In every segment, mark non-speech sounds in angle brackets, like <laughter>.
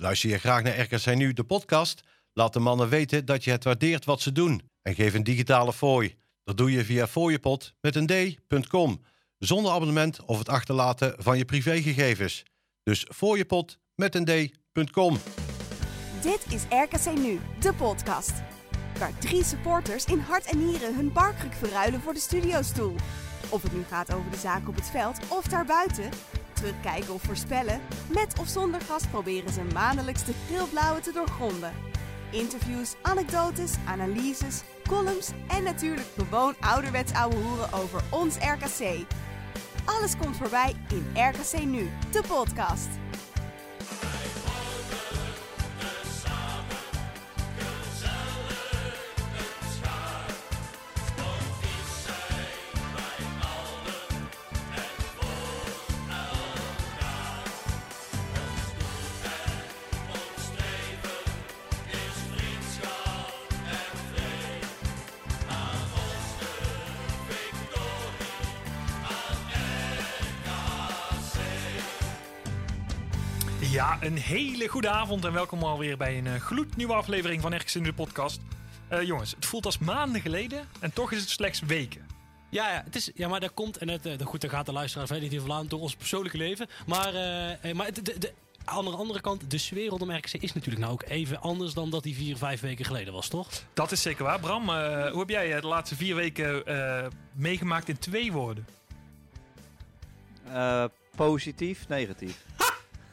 Luister je graag naar RKC Nu, de podcast? Laat de mannen weten dat je het waardeert wat ze doen. En geef een digitale fooi. Dat doe je via fooiepot met een d.com. Zonder abonnement of het achterlaten van je privégegevens. Dus fooiepot met een d.com. Dit is RKC Nu, de podcast. Waar drie supporters in hart en nieren hun barkruk verruilen voor de studiostoel. Of het nu gaat over de zaak op het veld of daarbuiten. Terugkijken of voorspellen. Met of zonder gast proberen ze maandelijks de geel-blauwe te doorgronden. Interviews, anekdotes, analyses, columns en natuurlijk gewoon ouderwets ouwe hoeren over ons RKC. Alles komt voorbij in RKC Nu, de podcast. Hele goede avond en welkom alweer bij een uh, gloednieuwe aflevering van Ergens in de podcast. Uh, jongens, het voelt als maanden geleden en toch is het slechts weken. Ja, ja, het is, ja maar dat komt, en het, uh, goed, daar gaat de luisteraar verder niet over aan door ons persoonlijke leven. Maar, maar de, de, de, aan de andere kant, de sfeer rondom RKC is natuurlijk nou ook even anders dan dat die vier, vijf weken geleden was, toch? Dat is zeker waar. Bram, hoe heb jij de laatste vier weken meegemaakt in twee woorden? positief, negatief. <laughs>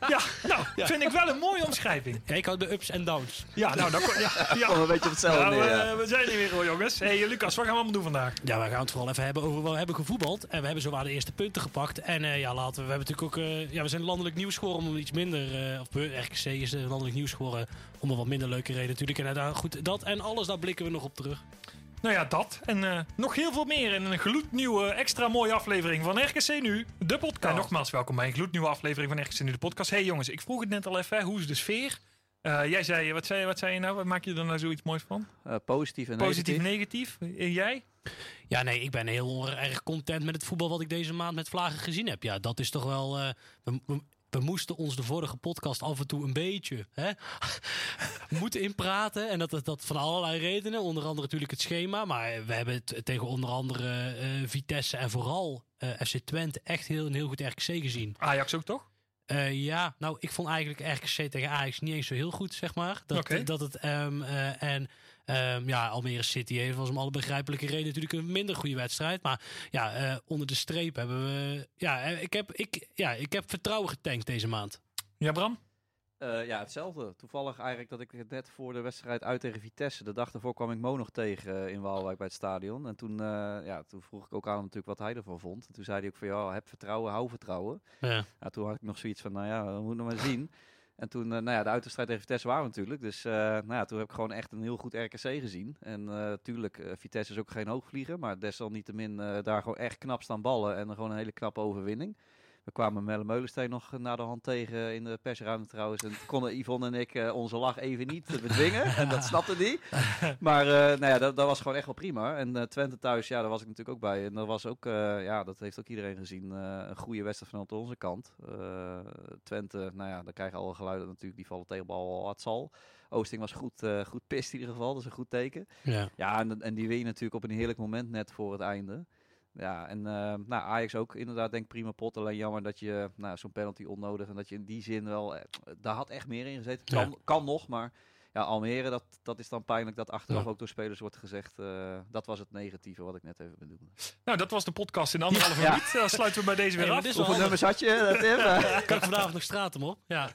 Ja, nou, vind ik wel een mooie omschrijving. Ik had de ups en downs. Ja, nou, dan ja, ja. een beetje hetzelfde. Nou, uh, we zijn hier weer hoor, jongens. hey, Lucas, wat gaan we allemaal doen vandaag? Ja, we gaan het vooral even hebben over wat we hebben gevoetbald. En we hebben zowaar de eerste punten gepakt. En uh, ja, laten we, we hebben natuurlijk ook, uh, ja, we zijn landelijk nieuws geworden om iets minder, of RKC is landelijk nieuws geworden om een wat minder leuke reden natuurlijk. En goed, dat en alles, daar blikken we nog op terug. Nou ja, dat. En uh, nog heel veel meer in een gloednieuwe, extra mooie aflevering van RKC Nu, de podcast. En nogmaals, welkom bij een gloednieuwe aflevering van RKC Nu, de podcast. hey jongens, ik vroeg het net al even, hoe is de sfeer? Uh, jij zei, wat zei, wat zei je nou? Wat maak je er nou zoiets moois van? Uh, positief en positief, negatief. negatief. En jij? Ja, nee, ik ben heel erg content met het voetbal wat ik deze maand met Vlagen gezien heb. Ja, dat is toch wel... We, we, moesten ons de vorige podcast af en toe een beetje hè, <laughs> moeten inpraten. En dat, dat van allerlei redenen. Onder andere natuurlijk het schema. Maar we hebben het tegen onder andere uh, Vitesse en vooral uh, FC Twente echt heel, een heel goed RKC gezien. Ajax ook toch? Uh, ja, nou, ik vond eigenlijk RKC tegen Ajax niet eens zo heel goed, zeg maar. Dat, okay. dat het, um, uh, en um, ja, Almere City heeft was om alle begrijpelijke redenen natuurlijk een minder goede wedstrijd. Maar ja, uh, onder de streep hebben we, ja, ik heb, ik, ja, ik heb vertrouwen getankt deze maand. Ja, Bram? Uh, ja, hetzelfde. Toevallig eigenlijk dat ik net voor de wedstrijd uit tegen Vitesse, de dag ervoor kwam ik Mo nog tegen in Waalwijk bij het stadion. En toen, uh, ja, toen vroeg ik ook aan hem natuurlijk wat hij ervan vond. En toen zei hij ook van, ja, heb vertrouwen, hou vertrouwen. Ja. ja toen had ik nog zoiets van, nou ja, we moeten maar zien. En toen, nou ja, de uitwedstrijd tegen Vitesse waren we natuurlijk. Dus nou ja, toen heb ik gewoon echt een heel goed RKC gezien. En natuurlijk, Vitesse is ook geen hoogvlieger, maar desalniettemin daar gewoon echt knap staan ballen en gewoon een hele knappe overwinning. We kwamen Melle Meulensteen nog naar de hand tegen in de persruimte trouwens. En konden Yvonne en ik uh, onze lach even niet bedwingen. <laughs> en dat snapte die. Maar uh, nou ja, dat, dat, was gewoon echt wel prima. En uh, Twente thuis, ja, daar was ik natuurlijk ook bij. En dat was ook, ja, dat heeft ook iedereen gezien, een goede wedstrijd vanuit onze kant. Twente, nou ja, daar krijgen alle geluiden natuurlijk, die vallen tegen bal wat zal. Oosting was goed, goed pist in ieder geval, dat is een goed teken. Ja, ja en, en die win je natuurlijk op een heerlijk moment net voor het einde. Ja, en uh, nou, Ajax ook inderdaad denk prima pot. Alleen jammer dat je nou, zo'n penalty onnodig en dat je in die zin wel, eh, daar had echt meer in gezeten. Kan, ja. kan nog, maar ja, Almere, dat, dat is dan pijnlijk dat achteraf ja. ook door spelers wordt gezegd. Uh, dat was het negatieve wat ik net even bedoelde. Nou, dat was de podcast in anderhalve ja. minuut. Dan sluiten we bij deze weer af. Hoeveel nummers had je? Dat kan <laughs> ik vandaag nog straat op? Ja,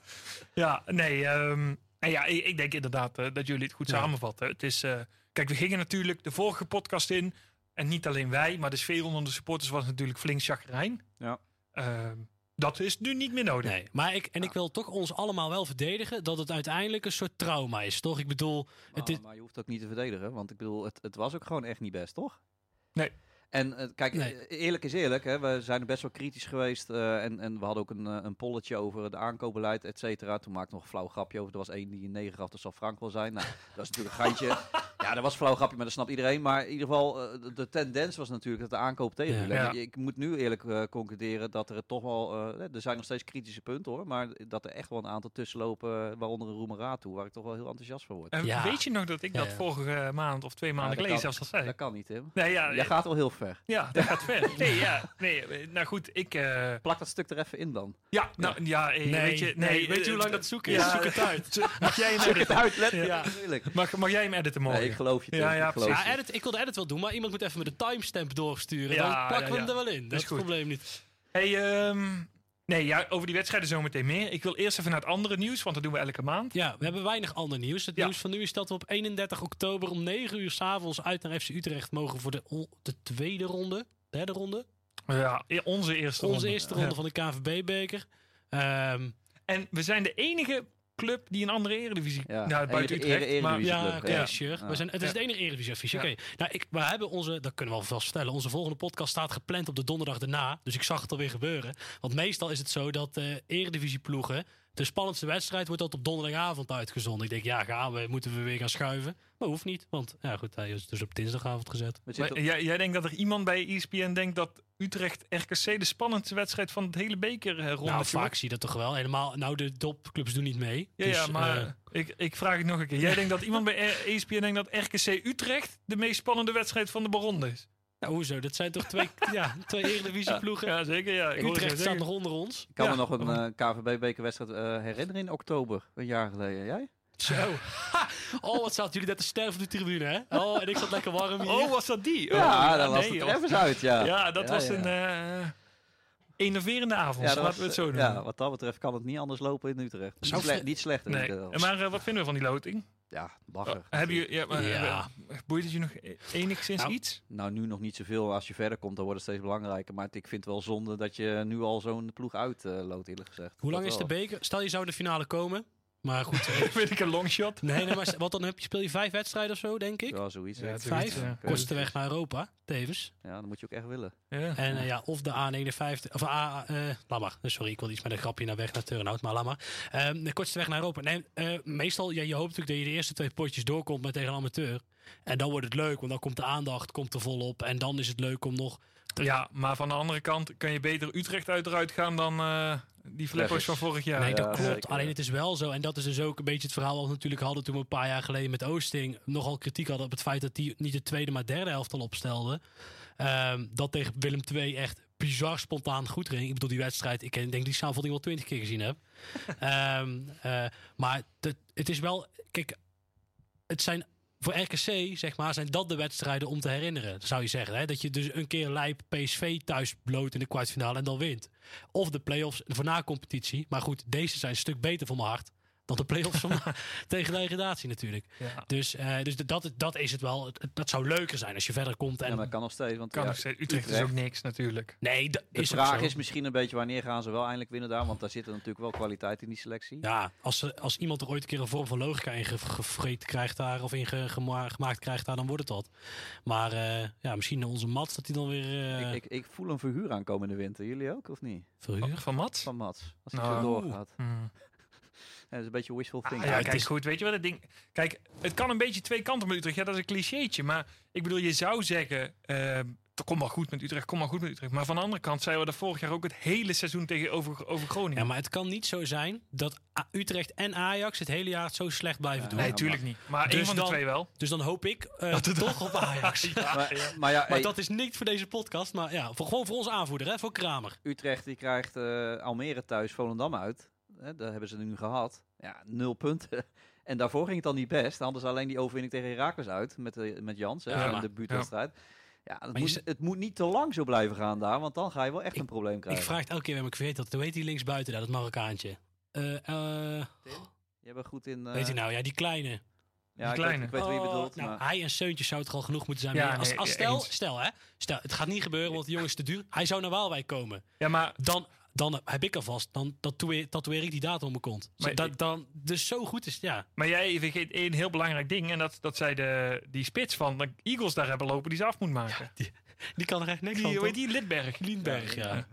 ja nee. Um, en ja, ik, ik, denk inderdaad uh, dat jullie het goed samenvatten. Het is, uh, kijk, we gingen natuurlijk de vorige podcast in. En niet alleen wij, maar de sfeer onder de supporters was natuurlijk flink chagrijn. Ja. Uh, dat is nu niet meer nodig. Nee, maar ik, en ik wil toch ons allemaal wel verdedigen dat het uiteindelijk een soort trauma is, toch? Ik bedoel... Maar, het is... maar je hoeft ook niet te verdedigen, want ik bedoel, het, het was ook gewoon echt niet best, toch? Nee. En uh, kijk, nee. eerlijk is eerlijk, hè, we zijn er best wel kritisch geweest. Uh, en, en we hadden ook een, een polletje over het aankoopbeleid, et cetera. Toen maakte nog een flauw grapje over. Er was één die een negen gaf, dat zal Frank wel zijn. Nou, <laughs> dat is natuurlijk een geintje. Ja, dat was een flauw grapje, maar dat snapt iedereen. Maar in ieder geval, eh, de, de tendens was natuurlijk dat de aankoop tegen. Ja. Ik, ik moet nu eerlijk eh, concluderen dat er toch wel... eh, er zijn nog steeds kritische punten hoor. Maar dat er echt wel een aantal tussenlopen, eh, waaronder een Roemera toe, waar ik toch wel heel enthousiast van word. Ja. Weet je nog dat ik Ja, dat ja. vorige maand of twee maanden geleden kan. zelfs al zei? Dat kan niet, Tim. Nee, ja, Jij gaat wel heel ver. Ja, dat gaat ver. <laughs> Nee, ja, nee, eh, nou goed, ik... eh, Plak dat stuk er even in dan. ja, nou, ja, eh, Nee, weet je... nee, weet je eh, hoe lang dat zoeken is? ja, Zoek het uit. <laughs> Mag jij hem Zoek het editen? uit. Ja. natuurlijk. Mag, mag jij hem editen morgen? Nee, ik geloof je. Ja, ja, ik geloof precies. je. Ja, edit, ik wil de edit wel doen, maar iemand moet even met de timestamp doorsturen. Ja, dan plakken ja, we hem ja. er wel in. Dat is het probleem niet. Hey, ehm, nee, ja, over die wedstrijden zometeen meer. Ik wil eerst even naar het andere nieuws, want dat doen we elke maand. Ja, we hebben weinig ander nieuws. Het Ja. nieuws van nu is dat we op 31 oktober om 9 uur s'avonds uit naar FC Utrecht mogen voor de, de tweede ronde. Derde ronde? Ja, e- onze eerste Onze ronde. eerste ronde Ja. van de KVB-beker. Ehm, En we zijn de enige club die een andere eredivisie... Ja, nou, buiten Utrecht. ere- maar, eredivisie. ja, club, oké, ja. sure. Ja. We zijn, het is Ja. het enige Eredivisie-affiche. Ja. Oké. Nou, ik, we hebben onze, dat kunnen we alvast vertellen, onze volgende podcast staat gepland op de donderdag daarna. Dus ik zag het alweer gebeuren. Want meestal is het zo dat eh Eredivisie-ploegen, de spannendste wedstrijd wordt altijd op donderdagavond uitgezonden. Ik denk, ja, gaan we, moeten we weer gaan schuiven. Maar hoeft niet, want ja goed, hij is dus op dinsdagavond gezet. Maar jij, jij denkt dat er iemand bij ESPN denkt dat Utrecht RKC de spannendste wedstrijd van het hele beker eh, ronde Nou, vaak zie je dat toch wel. Helemaal, nou, de topclubs doen niet mee. Ja, Dus, ja, maar eh, ik, ik vraag het nog een keer. Jij denkt dat iemand bij ESPN denkt dat RKC Utrecht de meest spannende wedstrijd van de Baronde is? Nou, hoezo? Dat zijn toch twee, <laughs> ja, twee Eredivisie-ploegen? Ja, zeker. Ja. Ik Utrecht zo staat nog onder ons. Ik kan Ja. me nog een eh, KVB-bekerwedstrijd eh, herinneren in oktober, een jaar geleden. Jij? Zo. Ha! <laughs> Oh, wat zaten jullie net te sterven op de tribune, hè? Oh, en ik zat lekker warm hier. Oh, was dat die? Oh, Ja, dan was nee, even uit, ja. Ja, dat Ja, was ja. een eh enerverende avond. dat laten was, we het zo eh, doen. Ja, wat dat betreft kan het niet anders lopen in Utrecht. Niet, Zou sle- ve- niet slechter. nee. Maar eh, wat vinden we van die loting? Ja, lachen. Hebben jullie, ja, maar, Ja. eh, boeit het je nog enigszins Nou, iets? Nou, nu nog niet zoveel. Als je verder komt, dan wordt het steeds belangrijker. Maar ik vind het wel zonde dat je nu al zo'n ploeg uitloopt, eerlijk gezegd. Hoe lang Dat is de beker? Stel je zou de finale komen. Maar goed, <laughs> eh, vind ik een longshot. nee, nee, maar wat dan heb je, speel je vijf wedstrijden of zo, denk ik? Ja, zoiets. Ja, Vijf? ja. Kortste weg naar Europa, tevens. ja, dan moet je ook echt willen. Ja. En eh, ja, of de A59, of A, eh laat maar. Eh, Sorry, ik wil iets met een grapje naar weg naar Turnhout, maar laat maar. Ehm, de kortste weg naar Europa. Nee, eh, meestal, ja, je hoopt natuurlijk dat je de eerste twee potjes doorkomt met tegen een amateur. En dan wordt het leuk, want dan komt de aandacht komt er volop. En dan is het leuk om nog... Ja, maar van de andere kant kan je beter Utrecht uit eruit gaan dan eh, die flippers van vorig jaar. nee, ja, dat klopt. zeker. Alleen het is wel zo. En dat is dus ook een beetje het verhaal wat we natuurlijk hadden toen we een paar jaar geleden met Oosting nogal kritiek hadden op het feit dat hij niet de tweede, maar derde helft al opstelde. Ehm, dat tegen Willem II echt bizar spontaan goed ging. Ik bedoel, die wedstrijd, ik denk die samenvatting wel twintig keer gezien heb. <laughs> Ehm, eh, maar het, het is wel, kijk, het zijn voor RKC, zeg maar, zijn dat de wedstrijden om te herinneren, zou je zeggen. Hè? Dat je dus een keer lijp PSV thuis bloot in de kwartfinale en dan wint. Of de play-offs voor na-competitie. Maar goed, deze zijn een stuk beter voor mijn hart dan de play-offs van <laughs> tegen de degradatie natuurlijk. Ja. Dus, eh, dus dat, dat is het wel. Dat zou leuker zijn als je verder komt. En, Ja, maar dat kan nog steeds. Want Kan ja, nog steeds. Utrecht, is ook niks natuurlijk. nee, dat De is vraag is misschien een beetje wanneer gaan ze wel eindelijk winnen daar. Want daar zit er natuurlijk wel kwaliteit in die selectie. Ja, als, ze- als iemand er ooit een keer een vorm van logica in ge- gevreten krijgt daar, of in ge- gema- gemaakt krijgt daar, dan wordt het dat. Maar eh, ja, misschien onze Mats dat hij dan weer eh Ik, ik, ik voel een verhuur aankomen in de winter. Jullie ook, of niet? verhuurt. Van Mats? Van Mats. Als hij Nou, zo doorgaat. Hmm. Ja, dat is een beetje wishful Ah, thinking. ja, het kijk, is- goed, weet je wat het ding... Kijk, het kan een beetje twee kanten met Utrecht. Ja, dat is een clichétje. Maar ik bedoel, je zou zeggen... eh kom maar goed met Utrecht, kom maar goed met Utrecht. Maar van de andere kant zeiden we dat vorig jaar ook het hele seizoen tegen over, over Groningen. Ja, maar het kan niet zo zijn dat A- Utrecht en Ajax het hele jaar het zo slecht blijven Ja, doen. nee, tuurlijk niet. Maar Dus één van de dan- twee wel. Dus dan hoop ik eh, toch op Ajax. <laughs> Ja, Maar, ja. maar ja, Maar hey, dat is niet voor deze podcast, maar ja, voor, gewoon voor onze aanvoerder, hè, voor Kramer. Utrecht die krijgt eh, Almere thuis Volendam uit. Hè, daar hebben ze nu gehad. Ja, nul punten. <laughs> En daarvoor ging het dan niet best. Dan hadden ze alleen die overwinning tegen Herakles uit met, eh, met Jans. Hè, Ja, in de buurtwedstrijd. Ja, het, moet, het moet niet te lang zo blijven gaan daar. Want dan ga je wel echt Ik- een probleem Ik krijgen. vraag het elke keer weer, maar ik weet dat. Hoe heet die linksbuiten daar, dat Marokkaantje? Eh, eh, Je bent goed in... eh, weet je nou, ja, die kleine. ja, die ik weet- kleine? Ik weet, wie je Oh, bedoelt. nou, maar- hij en Seuntjes zou het al genoeg moeten zijn. Ja, als, stel, eens. stel, hè, stel, het gaat niet gebeuren, want de jongen is te duur. Hij zou naar Waalwijk komen. ja, maar Dan, dan heb ik alvast, dan tatoeëer, tatoeëer ik die datum op mijn kont. Maar dan, dus zo goed is het, ja. Maar jij vergeet één heel belangrijk ding. En dat, dat zij de, die spits van de Eagles daar hebben lopen die ze af moet maken. Die kan er echt niks die, van. toch? die? Lidberg. Lienberg, ja. Ja.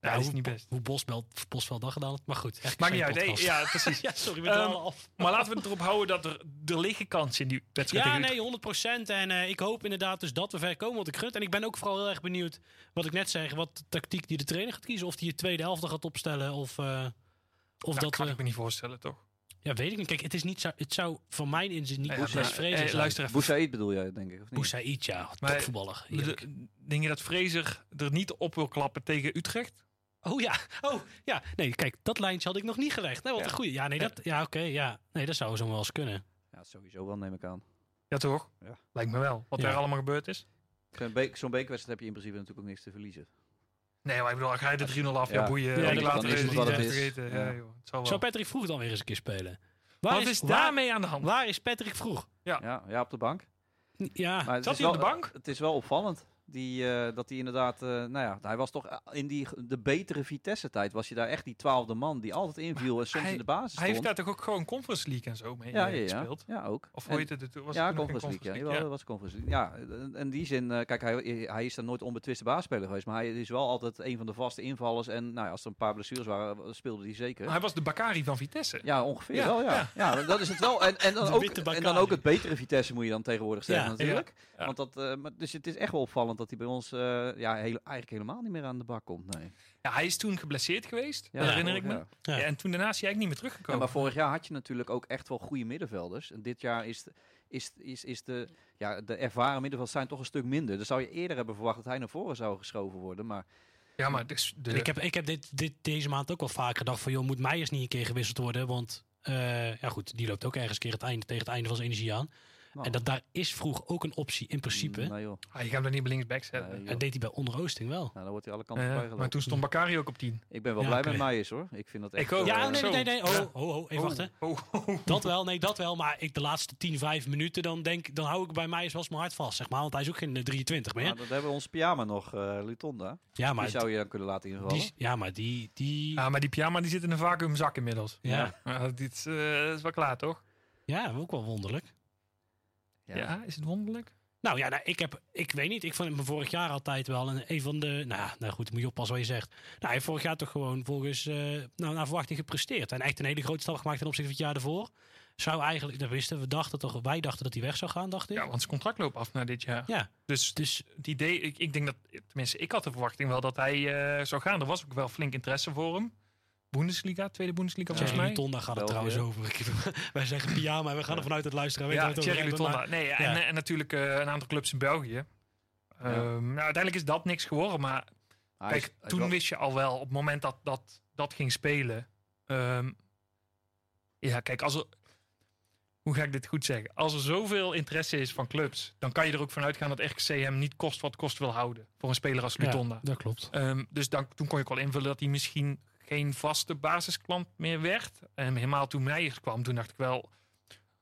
Ja, dat is niet best. hoe Bosveld, Bosveld dat gedaan had. Maar goed. Maakt niet uit. Nee, ja, precies. <laughs> Ja, sorry, we dwalen af. <laughs> Maar laten we het erop houden dat er, er liggen kansen in die wedstrijd. Ja, nee, 100% En eh, ik hoop inderdaad dus dat we ver komen. Want ik gun. En ik ben ook vooral heel erg benieuwd, wat ik net zeg, wat de tactiek die de trainer gaat kiezen. Of die je tweede helft gaat opstellen. Of, eh, of dat dat kan we. ik me niet voorstellen, toch? Ja, weet ik niet. Kijk, het, is niet zo, het zou van mijn inzien niet Ja, Fraser eh, zijn. luister even. Boussaïd bedoel jij, denk ik, of niet? Boussaïd, ja. Topvoetballer. De- Denk je dat Fraser er niet op wil klappen tegen Utrecht? Oh ja, oh ja. Nee, kijk, dat lijntje had ik nog niet gelegd. Nee, wat Ja. een goeie. Ja, nee, Ja. dat, ja oké, ja. Nee, dat zou zo wel eens kunnen. Ja, sowieso wel, neem ik aan. Ja, toch? Ja. Lijkt me wel. Wat Ja. er allemaal gebeurd is. Zo'n zo'n bekerwedstrijd heb je in principe natuurlijk ook niks te verliezen. Nee, maar ik bedoel, ga je de 3-0 af, ja, Ja. boeien. Ja, Ja, is later het wat het vergeten. Ja. Ja. joh, het zal wel. Zou Patrick Vroeg dan weer eens een keer spelen? Waar Wat is daarmee aan de hand? Waar is Patrick Vroeg? Ja, ja, op de bank. Ja, Maar Zat hij op de bank? Het is wel opvallend. Die, eh, dat hij inderdaad, eh, nou ja, hij was toch eh, in die, de betere Vitesse-tijd, was je daar echt die twaalfde man die altijd inviel en soms hij- in de basis Hij heeft stond. daar toch ook gewoon Conference League en zo mee ja, eh, ja, ja, gespeeld? ja, ook. Of hoe heet het? Was ja, het Conference League. Ja, was Conference League. Ja, in- die zin, kijk, hij, hij is dan nooit onbetwiste baasspeler geweest, maar hij is wel altijd een van de vaste invallers. En nou ja, als er een paar blessures waren, speelde hij zeker. Maar Hij was de Bakari van Vitesse. Ja, ongeveer Ja, wel, ja. ja. dat is het wel. En, en, dan De ook, en dan ook het betere Vitesse moet je dan tegenwoordig zeggen natuurlijk. Want dat, maar, dus het is echt wel opvallend dat hij bij ons eh, ja, heel, eigenlijk helemaal niet meer aan de bak komt. Nee. Ja, hij is toen geblesseerd geweest, Ja, dat herinner ik me. Ja. Ja, en toen daarna is hij eigenlijk niet meer Ja, teruggekomen. maar vorig jaar had je natuurlijk ook echt wel goede middenvelders. En dit jaar is, de- is, is, is de, ja, de ervaren middenvelders zijn toch een stuk minder. Dan zou je eerder hebben verwacht dat hij naar voren zou geschoven worden. Maar Ja, maar dus de, Ik heb, ik heb dit, dit, deze maand ook wel vaak gedacht van... joh, moet Meijers niet een keer gewisseld worden? Want eh, ja goed, die loopt ook ergens een keer het einde, tegen het einde van zijn energie aan. Nou, En dat daar is vroeg ook een optie in principe. Nee joh. Ah, je gaat hem er niet op linksback zetten. Nee. En deed hij bij onder Oosting wel. Nou, dan wordt hij alle kanten Eh, uh, maar toen stond Bakari ook op 10. Ik ben wel Ja, blij met Meijers hoor. Ik vind dat echt... Ik ook. eh, Ja, nee, nee, nee. Oh, Ja. ho, ho, even wachten. Oh, oh, oh. Dat wel, nee, dat wel. Maar ik de laatste 10, 5 minuten, dan, denk, dan hou ik bij Meijers wel eens mijn hart vast, zeg maar. Want hij is ook geen eh, 23 meer. Nou, dat hebben we ons pyjama nog, eh Lutonda. ja, maar Die zou je dan kunnen laten invallen. die, ja, maar die... die Ja, maar die pyjama die zit in een vacuümzak inmiddels. ja. Ja, dit is, eh, is wel klaar, toch? ja, ook wel wonderlijk. Ja, is het wonderlijk? Nou ja, nou, ik, heb, ik weet niet. Ik vond hem vorig jaar altijd wel een, een van de. Nou, nou goed, moet je oppassen wat je zegt. Nou, hij heeft vorig jaar toch gewoon volgens. eh, nou, naar verwachting gepresteerd. En echt een hele grote stap gemaakt ten opzichte van het jaar ervoor. Zou eigenlijk, dat wisten we, dachten toch, wij dachten dat hij weg zou gaan, dacht ik. Ja, want zijn contract loopt af na dit jaar. Ja, Dus dus het idee, ik, ik denk dat, tenminste, ik had de verwachting wel dat hij eh, zou gaan. Er was ook wel flink interesse voor hem. Bundesliga, tweede Bundesliga volgens Thierry mij. Luton, daar gaat het trouwens over. <laughs> Wij zeggen pyjama, we gaan er vanuit het luisteren. weet Ja, waar het over Thierry gaat, Luton. maar- Nee, ja. en, en natuurlijk eh, een aantal clubs in België. Ehm, nou, uiteindelijk is dat niks geworden, maar Hij Kijk, is toen wel- wist je al wel, op het moment dat dat, dat ging spelen. ehm, ja, kijk, als er. Hoe ga ik dit goed zeggen? Als er zoveel interesse is van clubs, dan kan je er ook vanuit gaan dat RKC hem niet kost wat kost wil houden. Voor een speler als Lutonda. Ja, dat klopt. Ehm, dus dan, toen kon je ook wel invullen dat hij misschien geen vaste basisklant meer werd. En helemaal toen Meijers kwam, toen dacht ik wel.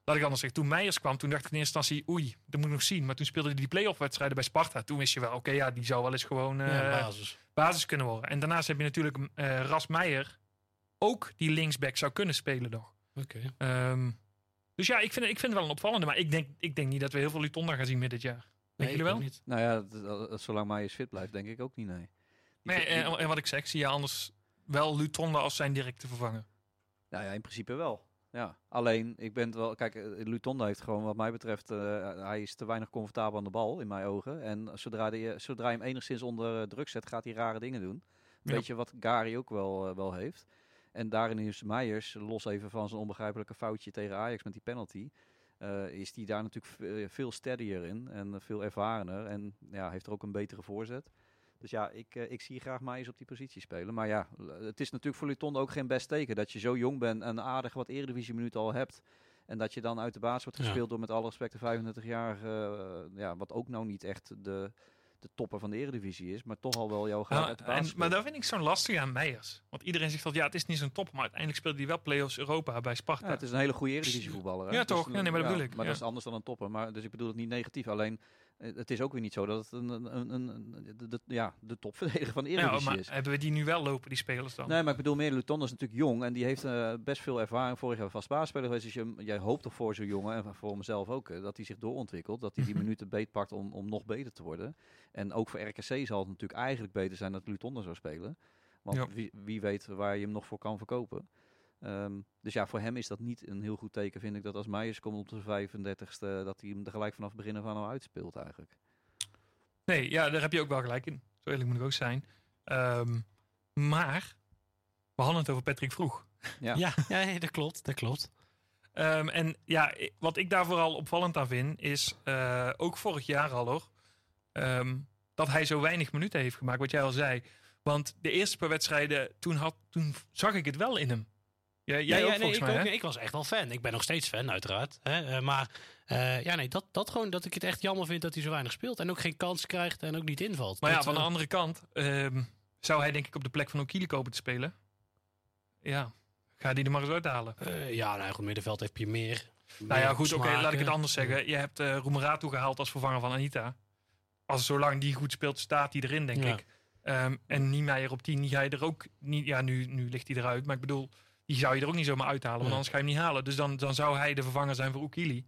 Laat ik anders zeggen, toen Meijers kwam, toen dacht ik in eerste instantie, oei, dat moet ik nog zien. Maar toen speelde hij die play-off wedstrijden bij Sparta. Toen wist je wel, oké, ja, die zou wel eens gewoon eh, ja, basis. basis kunnen worden. En daarnaast heb je natuurlijk eh Ras Meijer, ook die linksback zou kunnen spelen nog. Oké. Ehm, dus ja, ik vind, ik vind het wel een opvallende. Maar ik denk, ik denk niet dat we heel veel Lutonda gaan zien met dit jaar. Nee, jullie wel? niet. Nou ja, dat- dat- zolang Meijers fit blijft, denk ik ook niet, nee. Die- Nee, die- en, en wat ik zeg, zie je anders wel Lutonda als zijn directe vervanger. Nou ja, in principe wel. Ja, alleen ik ben het wel. Kijk, eh, Lutonda heeft gewoon, wat mij betreft, eh, hij is te weinig comfortabel aan de bal in mijn ogen. En zodra, die, eh, zodra je hem enigszins onder druk zet, gaat hij rare dingen doen. Een Ja. beetje wat Gary ook wel, wel heeft. En daarin is Meijers, los even van zijn onbegrijpelijke foutje tegen Ajax met die penalty, is die daar natuurlijk ve- veel steadier in en veel ervarener. En ja, heeft er ook een betere voorzet. Dus ja, ik, eh, ik zie graag Meijers op die positie spelen. Maar ja, het is natuurlijk voor Luton ook geen best teken dat je zo jong bent en aardig wat eredivisie minuten al hebt. En dat je dan uit de baas wordt Ja. gespeeld door met alle respect de 35 jaar, ja, wat ook nou niet echt de, de topper van de eredivisie is, maar toch al wel jouw uit de en, baas maar dat vind ik zo'n lastig aan Meijers. Want iedereen zegt dat ja, het is niet zo'n top. Maar uiteindelijk speelde hij wel play-offs Europa bij Sparta. Ja, het is een hele goede eredivisie voetballer. hè. Ja, toch? een- Ja, nee, maar dat bedoel ik, Maar dat is anders dan een topper. Maar, dus ik bedoel het niet negatief. Alleen, eh, het is ook weer niet zo dat het een, een, een, een- de, ja, de topverdediger van eredivisie maar is. hebben we die nu wel lopen, die spelers dan? Nee, maar ik bedoel meer, Luton is natuurlijk jong en die heeft eh, best veel ervaring. Vorig jaar vast baasspeler geweest. Dus je, jij hoopt toch voor zo'n jongen, en voor mezelf ook, eh, dat hij zich doorontwikkelt. Dat hij die Mhm. minuten beetpakt om, om nog beter te worden. En ook voor RKC zal het natuurlijk eigenlijk beter zijn dat Luton er zou spelen. Want Ja. wie, wie weet waar je hem nog voor kan verkopen. Ehm, dus ja, voor hem is dat niet een heel goed teken, vind ik, dat als Meijers komt op de 35ste, dat hij hem er gelijk vanaf het begin af aan al uitspeelt eigenlijk. Nee, ja, daar heb je ook wel gelijk in. Zo eerlijk moet ik ook zijn. Ehm, maar, we hadden het over Patrick Vroeg. Ja. Ja, <laughs> ja, dat klopt, dat klopt. Ehm, en ja, wat ik daar vooral opvallend aan vind, is eh, ook vorig jaar al hoor, ehm, dat hij zo weinig minuten heeft gemaakt, wat jij al zei. Want de eerste paar wedstrijden, toen, had, toen zag ik het wel in hem. Ja, jij Ja, ook ja, nee, ik, mij, ook, ik was echt wel fan. Ik ben nog steeds fan, uiteraard. Hè? eh, maar eh, ja, nee, dat, dat gewoon dat ik het echt jammer vind dat hij zo weinig speelt. En ook geen kans krijgt en ook niet invalt. Maar ja, van de eh, andere kant ehm, zou hij denk ik op de plek van Okili kopen te spelen. Ja, ga die er maar eens uithalen. eh, ja, nou goed, middenveld heb je meer. Nou ja, goed, oké, laat ik het anders zeggen. Je hebt eh Roemeratu gehaald als vervanger van Anita. Als zolang die goed speelt, staat hij erin, denk Ja. ik. Ehm, en Niemeyer op 10, die ga je er ook niet... Ja, nu, nu ligt hij eruit. Maar ik bedoel, die zou je er ook niet zomaar uithalen. Want Ja. anders ga je hem niet halen. Dus dan, dan zou hij de vervanger zijn voor Oekili.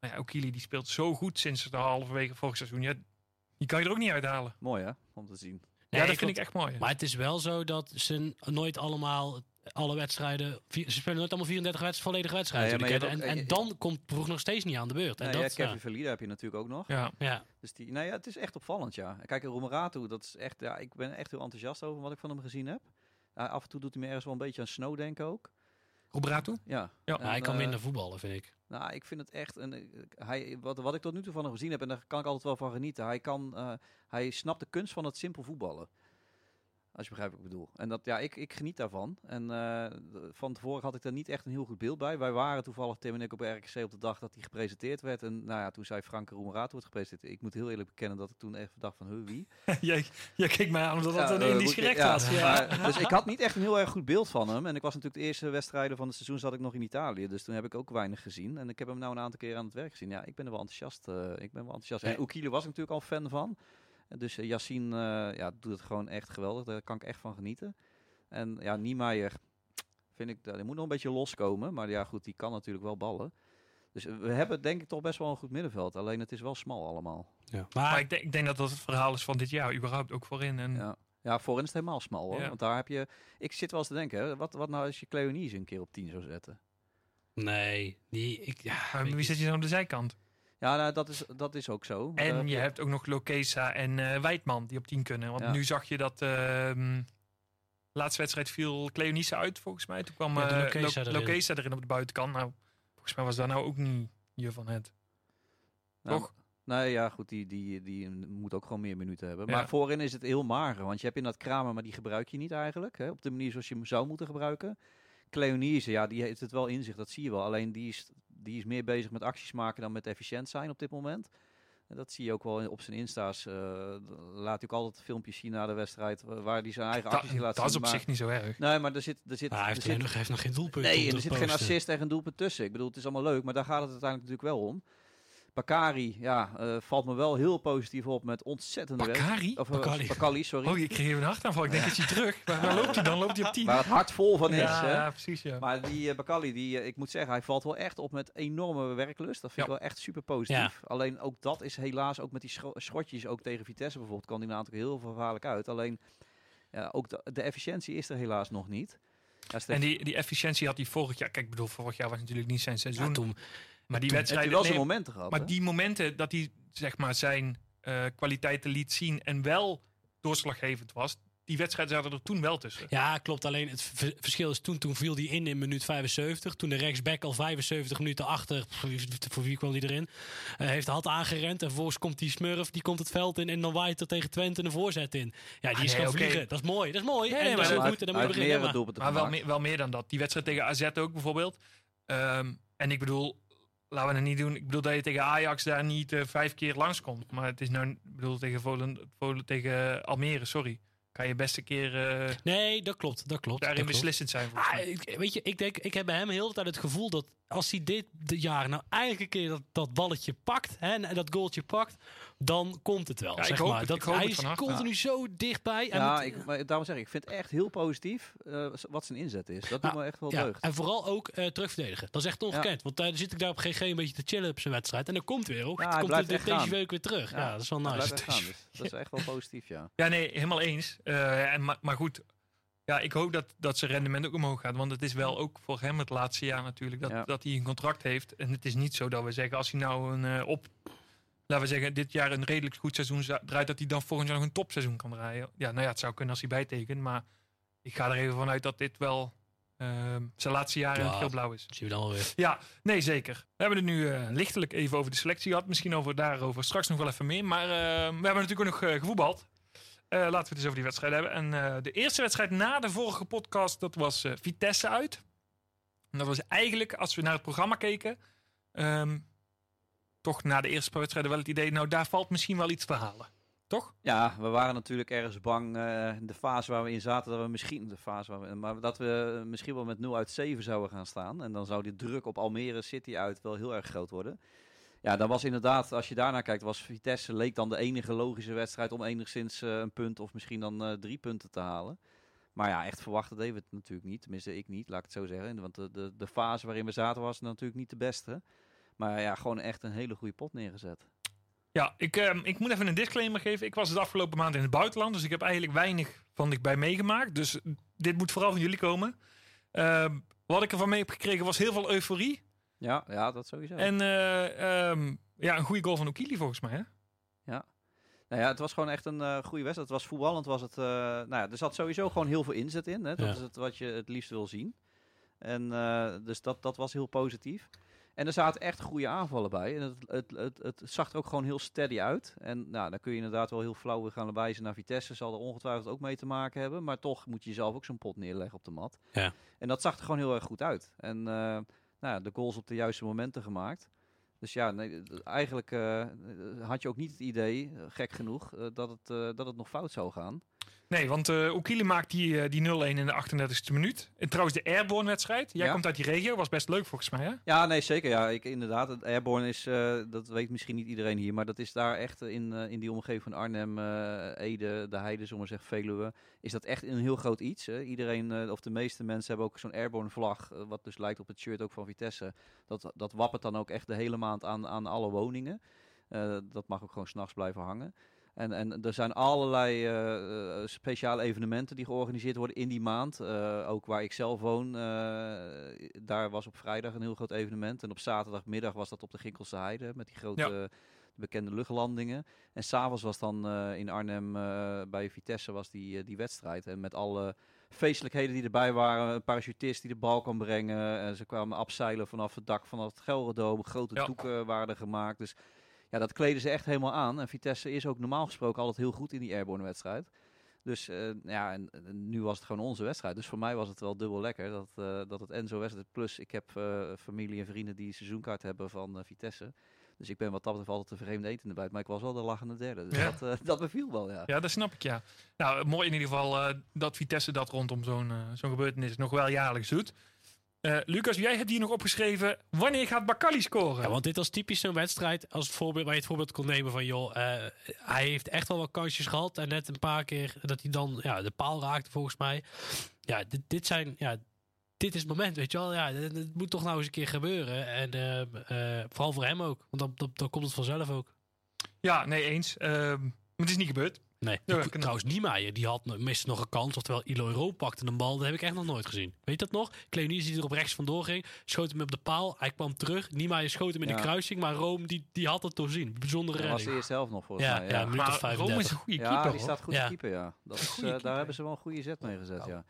Maar ja, Oekili die speelt zo goed sinds de halverwege vorig seizoen. Ja, die kan je er ook niet uithalen. Mooi hè, om te zien. Nee, ja, dat ik vind ik echt mooi. Maar het is wel zo dat ze nooit allemaal alle wedstrijden. vier- Ze spelen nooit allemaal 34 wedst- volledige wedstrijden. Ja, ja, en, ook- en dan komt Vroeg nog steeds niet aan de beurt. En Nee, ja, dat, Kevin ja. Heb je natuurlijk ook nog. ja. Ja. Dus die, nou ja, het is echt opvallend, ja. Kijk, Roemeratu, dat is echt, ja, ik ben echt heel enthousiast over wat ik van hem gezien heb. Af en toe doet hij me ergens wel een beetje aan Snow denken ook. Roemeratu? Ja. Ja. Maar hij kan eh, minder voetballen, vind ik. Nou, ik vind het echt. Een, eh, hij, wat, wat ik tot nu toe van hem gezien heb, en daar kan ik altijd wel van genieten. Hij, kan, eh, hij snapt de kunst van het simpel voetballen. Als je begrijpt wat ik bedoel. En dat, ja, ik, ik geniet daarvan. En eh, van tevoren had ik daar niet echt een heel goed beeld bij. Wij waren toevallig, Tim en ik, op RKC op de dag dat hij gepresenteerd werd. En nou ja, toen zei Frank Roemerato wordt gepresenteerd. Ik moet heel eerlijk bekennen dat ik toen even dacht van, huh, wie? <laughs> jij, jij keek mij aan omdat dat een eh, Indisch ja, was. <laughs> Ja. maar- dus ik had niet echt een heel erg goed beeld van hem. En ik was natuurlijk de eerste wedstrijden van het seizoen zat ik nog in Italië. Dus toen heb ik ook weinig gezien. En ik heb hem nou een aantal keer aan het werk gezien. Ja, ik ben er wel enthousiast. eh, ik ben wel enthousiast. En. Oekile was ik natuurlijk al fan van. Dus uh, Yassine eh, ja, doet het gewoon echt geweldig. Daar kan ik echt van genieten. En ja, Niemeyer vind ik, dat- die moet nog een beetje loskomen. Maar ja, goed, die kan natuurlijk wel ballen. Dus eh, we hebben denk ik toch best wel een goed middenveld. Alleen het is wel smal allemaal. Ja. Maar Maar ik denk, ik denk dat dat het verhaal is van dit jaar, überhaupt ook voorin. En Ja. Ja, voorin is het helemaal smal hoor. Ja. Want daar heb je. Ik zit wel eens te denken, hè, wat, wat nou als je Cleonice een keer op 10 zou zetten? nee, die, ik, ja, Maar weet wie zet je dan op de zijkant? Ja, nou, dat, is, dat is ook zo. En heb je hebt ook nog Lokesa en eh Wijtman die op 10 kunnen. Want Ja. nu zag je dat. ehm laatste wedstrijd viel Cleonice uit, volgens mij. Toen kwam Ja, eh, Lokesa Lo- erin. Lokesa erin op de buitenkant. Nou, volgens mij was daar nou ook niet je van het. nou, toch? Nee, ja, goed, die, die, die moet ook gewoon meer minuten hebben. Ja. Maar voorin is het heel mager. Want je hebt inderdaad Kramer, maar die gebruik je niet eigenlijk. Hè, op de manier zoals je hem zou moeten gebruiken. Cleonice, ja, die heeft het wel in zich, dat zie je wel. Alleen die is, die is meer bezig met acties maken dan met efficiënt zijn op dit moment. En dat zie je ook wel op zijn insta's. eh, laat hij ook altijd filmpjes zien na de wedstrijd wa- waar hij zijn eigen Da- acties laat dat is zien. op maar, zich niet zo erg. Nee, maar er zit, er zit, Maar hij er heeft, zit, nog, hij heeft nog geen doelpunt. Nee, er zit geen assist en geen doelpunt tussen. Ik bedoel, het is allemaal leuk, maar daar gaat het uiteindelijk natuurlijk wel om. Bakari, ja, eh, valt me wel heel positief op met ontzettende werk. Bakari? Of, eh, Bakali. Bakali, sorry. Oh, ik kreeg even een hartaanval. Ik denk, is hij terug? Waar, waar loopt hij dan? Loopt hij op 10? Waar het hart vol van is. ja, hè. ja, precies. Ja. Maar die uh, Bakali, die, eh, ik moet zeggen, hij valt wel echt op met enorme werklust. Dat vind Ja. ik wel echt super positief. Alleen ook dat is helaas, ook met die scho- schotjes, ook tegen Vitesse bijvoorbeeld, kwam die een aantal keer heel gevaarlijk uit. Alleen, ja, ook de, de efficiëntie is er helaas nog niet. Ja, En die, die efficiëntie had hij vorig jaar. Kijk, ik bedoel, vorig jaar was natuurlijk niet zijn seizoen. Ja, toen, maar die hij wedstrijden. wel zijn momenten gehad. maar hè? die momenten dat hij zeg maar zijn eh, kwaliteiten liet zien en wel doorslaggevend was, die wedstrijden zaten er toen wel tussen. Ja, klopt. Alleen het verschil is toen, toen viel hij in in minuut 75. Toen de rechtsback al 75 minuten achter, voor wie, kwam die erin, eh, heeft had aangerend. En vervolgens komt die smurf, die komt het veld in en dan waait er tegen Twente een voorzet in. Ja, die Ah, is nee, gaan vliegen. Dat is mooi. Dat is mooi. Nee, en nee, dat maar ook Hij goed. En dan moet je hij beginnen. Maar, Maar wel, meer, wel meer dan dat. Die wedstrijd tegen AZ ook bijvoorbeeld. Ehm, en ik bedoel, laten we het niet doen. Ik bedoel dat je tegen Ajax daar niet eh, vijf keer langskomt. Maar het is nou, ik bedoel tegen, Volen, tegen Almere, sorry. Kan je best een keer eh, nee, dat klopt. Dat klopt. daarin dat klopt. beslissend zijn. Ah, ik- weet je, ik denk, ik heb bij hem heel tijd het gevoel dat als hij dit de jaar nou eigenlijk een keer dat, dat balletje pakt hè, en dat goaltje pakt, dan komt het wel. Ja, ik zeg hoop maar. het, dat, ik hoop hij het is van harte. continu zo dichtbij. En Ja, ik, maar daarom zeg ik, ik vind het echt heel positief eh, wat zijn inzet is. Dat doet Ja, me echt wel ja, deugd. en vooral ook eh, terugverdedigen. Dat is echt ongekend. Want daar zit ik daar op GG een beetje te chillen op zijn wedstrijd. En dan komt weer. Oh, Ja, dan hij komt echt deze week weer terug. Ja, dat is wel Hij nice. blijft echt gaan, dus <laughs> dat is echt wel positief, ja. Ja, nee, helemaal eens. Eh, en, maar, maar goed, ja, ik hoop dat, dat zijn rendement ook omhoog gaat. Want het is wel ook voor hem het laatste jaar natuurlijk dat, Ja. dat hij een contract heeft. En het is niet zo dat we zeggen, als hij nou een eh, op... Laten we zeggen, dit jaar een redelijk goed seizoen draait... dat hij dan volgend jaar nog een topseizoen kan draaien. Ja, nou ja, het zou kunnen als hij bijtekent. Maar ik ga er even vanuit dat dit wel ehm, zijn laatste jaar in Ja. het geel-blauw is. Zien we dan wel weer. Ja, nee, zeker. We hebben het nu eh, lichtelijk even over de selectie gehad. Misschien over daarover straks nog wel even meer. Maar eh, we hebben natuurlijk ook nog gevoetbald. Eh, laten we het eens over die wedstrijd hebben. En eh, de eerste wedstrijd na de vorige podcast, dat was eh, Vitesse uit. En dat was eigenlijk, als we naar het programma keken... ehm, toch na de eerste paar wedstrijden wel het idee... nou, daar valt misschien wel iets te halen. Toch? Ja, we waren natuurlijk ergens bang in de fase waar we in zaten dat we misschien de fase waar we, maar dat we misschien wel met 0 uit 7 zouden gaan staan en dan zou die druk op Almere City uit wel heel erg groot worden. Ja, dat was inderdaad, als je daarnaar kijkt, was Vitesse leek dan de enige logische wedstrijd om enigszins eh, een punt of misschien dan eh, drie punten te halen. Maar ja, echt verwachten deden we het natuurlijk niet. Tenminste, ik niet, laat ik het zo zeggen. Want de, de, de fase waarin we zaten was natuurlijk niet de beste. Maar ja, gewoon echt een hele goede pot neergezet. Ja, ik, ehm, ik moet even een disclaimer geven. Ik was het afgelopen maand in het buitenland, dus ik heb eigenlijk weinig van dichtbij meegemaakt. Dus dit moet vooral van jullie komen. Ehm, wat ik ervan mee heb gekregen was heel veel euforie. Ja, ja dat sowieso. En eh, ehm, ja, een goede goal van Okili volgens mij. Hè? Nou ja, het was gewoon echt een eh, goede wedstrijd. Het was voetballend, was het. eh, nou ja, er zat sowieso gewoon heel veel inzet in. Hè? Dat Ja. is het wat je het liefst wil zien. En eh, dus dat, dat was heel positief. En er zaten echt goede aanvallen bij. En het, het, het, het zag er ook gewoon heel steady uit. En nou, dan kun je inderdaad wel heel flauw weer gaan wijzen naar Vitesse. Zal er ongetwijfeld ook mee te maken hebben. Maar toch moet je zelf ook zo'n pot neerleggen op de mat. Ja. En dat zag er gewoon heel erg goed uit. En eh, nou, de goals op de juiste momenten gemaakt. Dus ja, nee, eigenlijk eh, had je ook niet het idee, eh, gek genoeg, eh, dat, het, dat het nog fout zou gaan. Nee, want eh Okili maakt die, eh, die 0-1 in de 38e minuut. En trouwens, de Airborne-wedstrijd. Jij Ja. komt uit die regio, was best leuk volgens mij. Hè? Ja, nee, zeker. Ja, ik, inderdaad. Het Airborne is, eh, dat weet misschien niet iedereen hier, maar dat is daar echt in, in die omgeving van Arnhem, Ede, de Heide, zomaar zeggen, Veluwe, is dat echt een heel groot iets. Hè. Iedereen, of de meeste mensen hebben ook zo'n Airborne vlag, eh, wat dus lijkt op het shirt ook van Vitesse. Dat, dat wappert dan ook echt de hele maand aan, aan alle woningen. Dat mag ook gewoon s'nachts blijven hangen. En, en er zijn allerlei eh, speciale evenementen die georganiseerd worden in die maand. Eh, ook waar ik zelf woon, daar was op vrijdag een heel groot evenement. En op zaterdagmiddag was dat op de Ginkelse Heide met die grote Ja. bekende luchtlandingen. En s'avonds was dan in Arnhem bij Vitesse was die, die wedstrijd. En met alle feestelijkheden die erbij waren. Een parachutist die de bal kan breilen. En ze kwamen afzeilen vanaf het dak van het Gelredome. Grote Ja. doeken waren er gemaakt. Dus ja, dat kleden ze echt helemaal aan. En Vitesse is ook normaal gesproken altijd heel goed in die airborne wedstrijd. Dus eh, ja, en, en nu was het gewoon onze wedstrijd. Dus voor mij was het wel dubbel lekker dat, eh, dat het en zo wedstrijd. Plus ik heb eh, familie en vrienden die seizoenkaart hebben van Vitesse. Dus ik ben wat dat betreft altijd de vreemde eten erbij. Maar ik was wel de lachende derde. Dus Ja. dat, dat beviel wel, ja. Ja, dat snap ik, ja. Nou, mooi in ieder geval dat Vitesse dat rondom zo'n zo'n gebeurtenis nog wel jaarlijks doet. Eh, Lucas, jij hebt hier nog opgeschreven. Wanneer gaat Bakali scoren? Ja, want dit was typisch zo'n wedstrijd als het voorbeeld, waar je het voorbeeld kon nemen van joh, eh, hij heeft echt wel wat kansjes gehad en net een paar keer dat hij dan ja, de paal raakte volgens mij. Ja, dit, dit zijn ja, dit is het moment, weet je wel. Ja, het, moet toch nou eens een keer gebeuren en eh, vooral voor hem ook, want dan, dan, dan komt het vanzelf ook. Ja, nee, eens. Ehm, maar het is niet gebeurd. Nee, Ja, die- trouwens Niemeyer, die had nog- miste nog een kans, oftewel Ilo Euro pakte een bal, dat heb ik echt nog nooit gezien. Weet je dat nog? Cleonice die er op rechts vandoor ging, schoot hem op de paal, hij kwam terug, Niemeyer schoot hem in Ja. de kruising, maar Rome die, die had het doorzien. Bijzondere Dat was eerste helft nog volgens Ja, mij. ja, Ja, minuut of Maar Rome 35. is een goede Ja, keeper, die hoor. staat goed Ja. te keeper, ja. Dat is, eh, keeper. daar hebben ze wel een goede zet mee gezet, Oh. ja.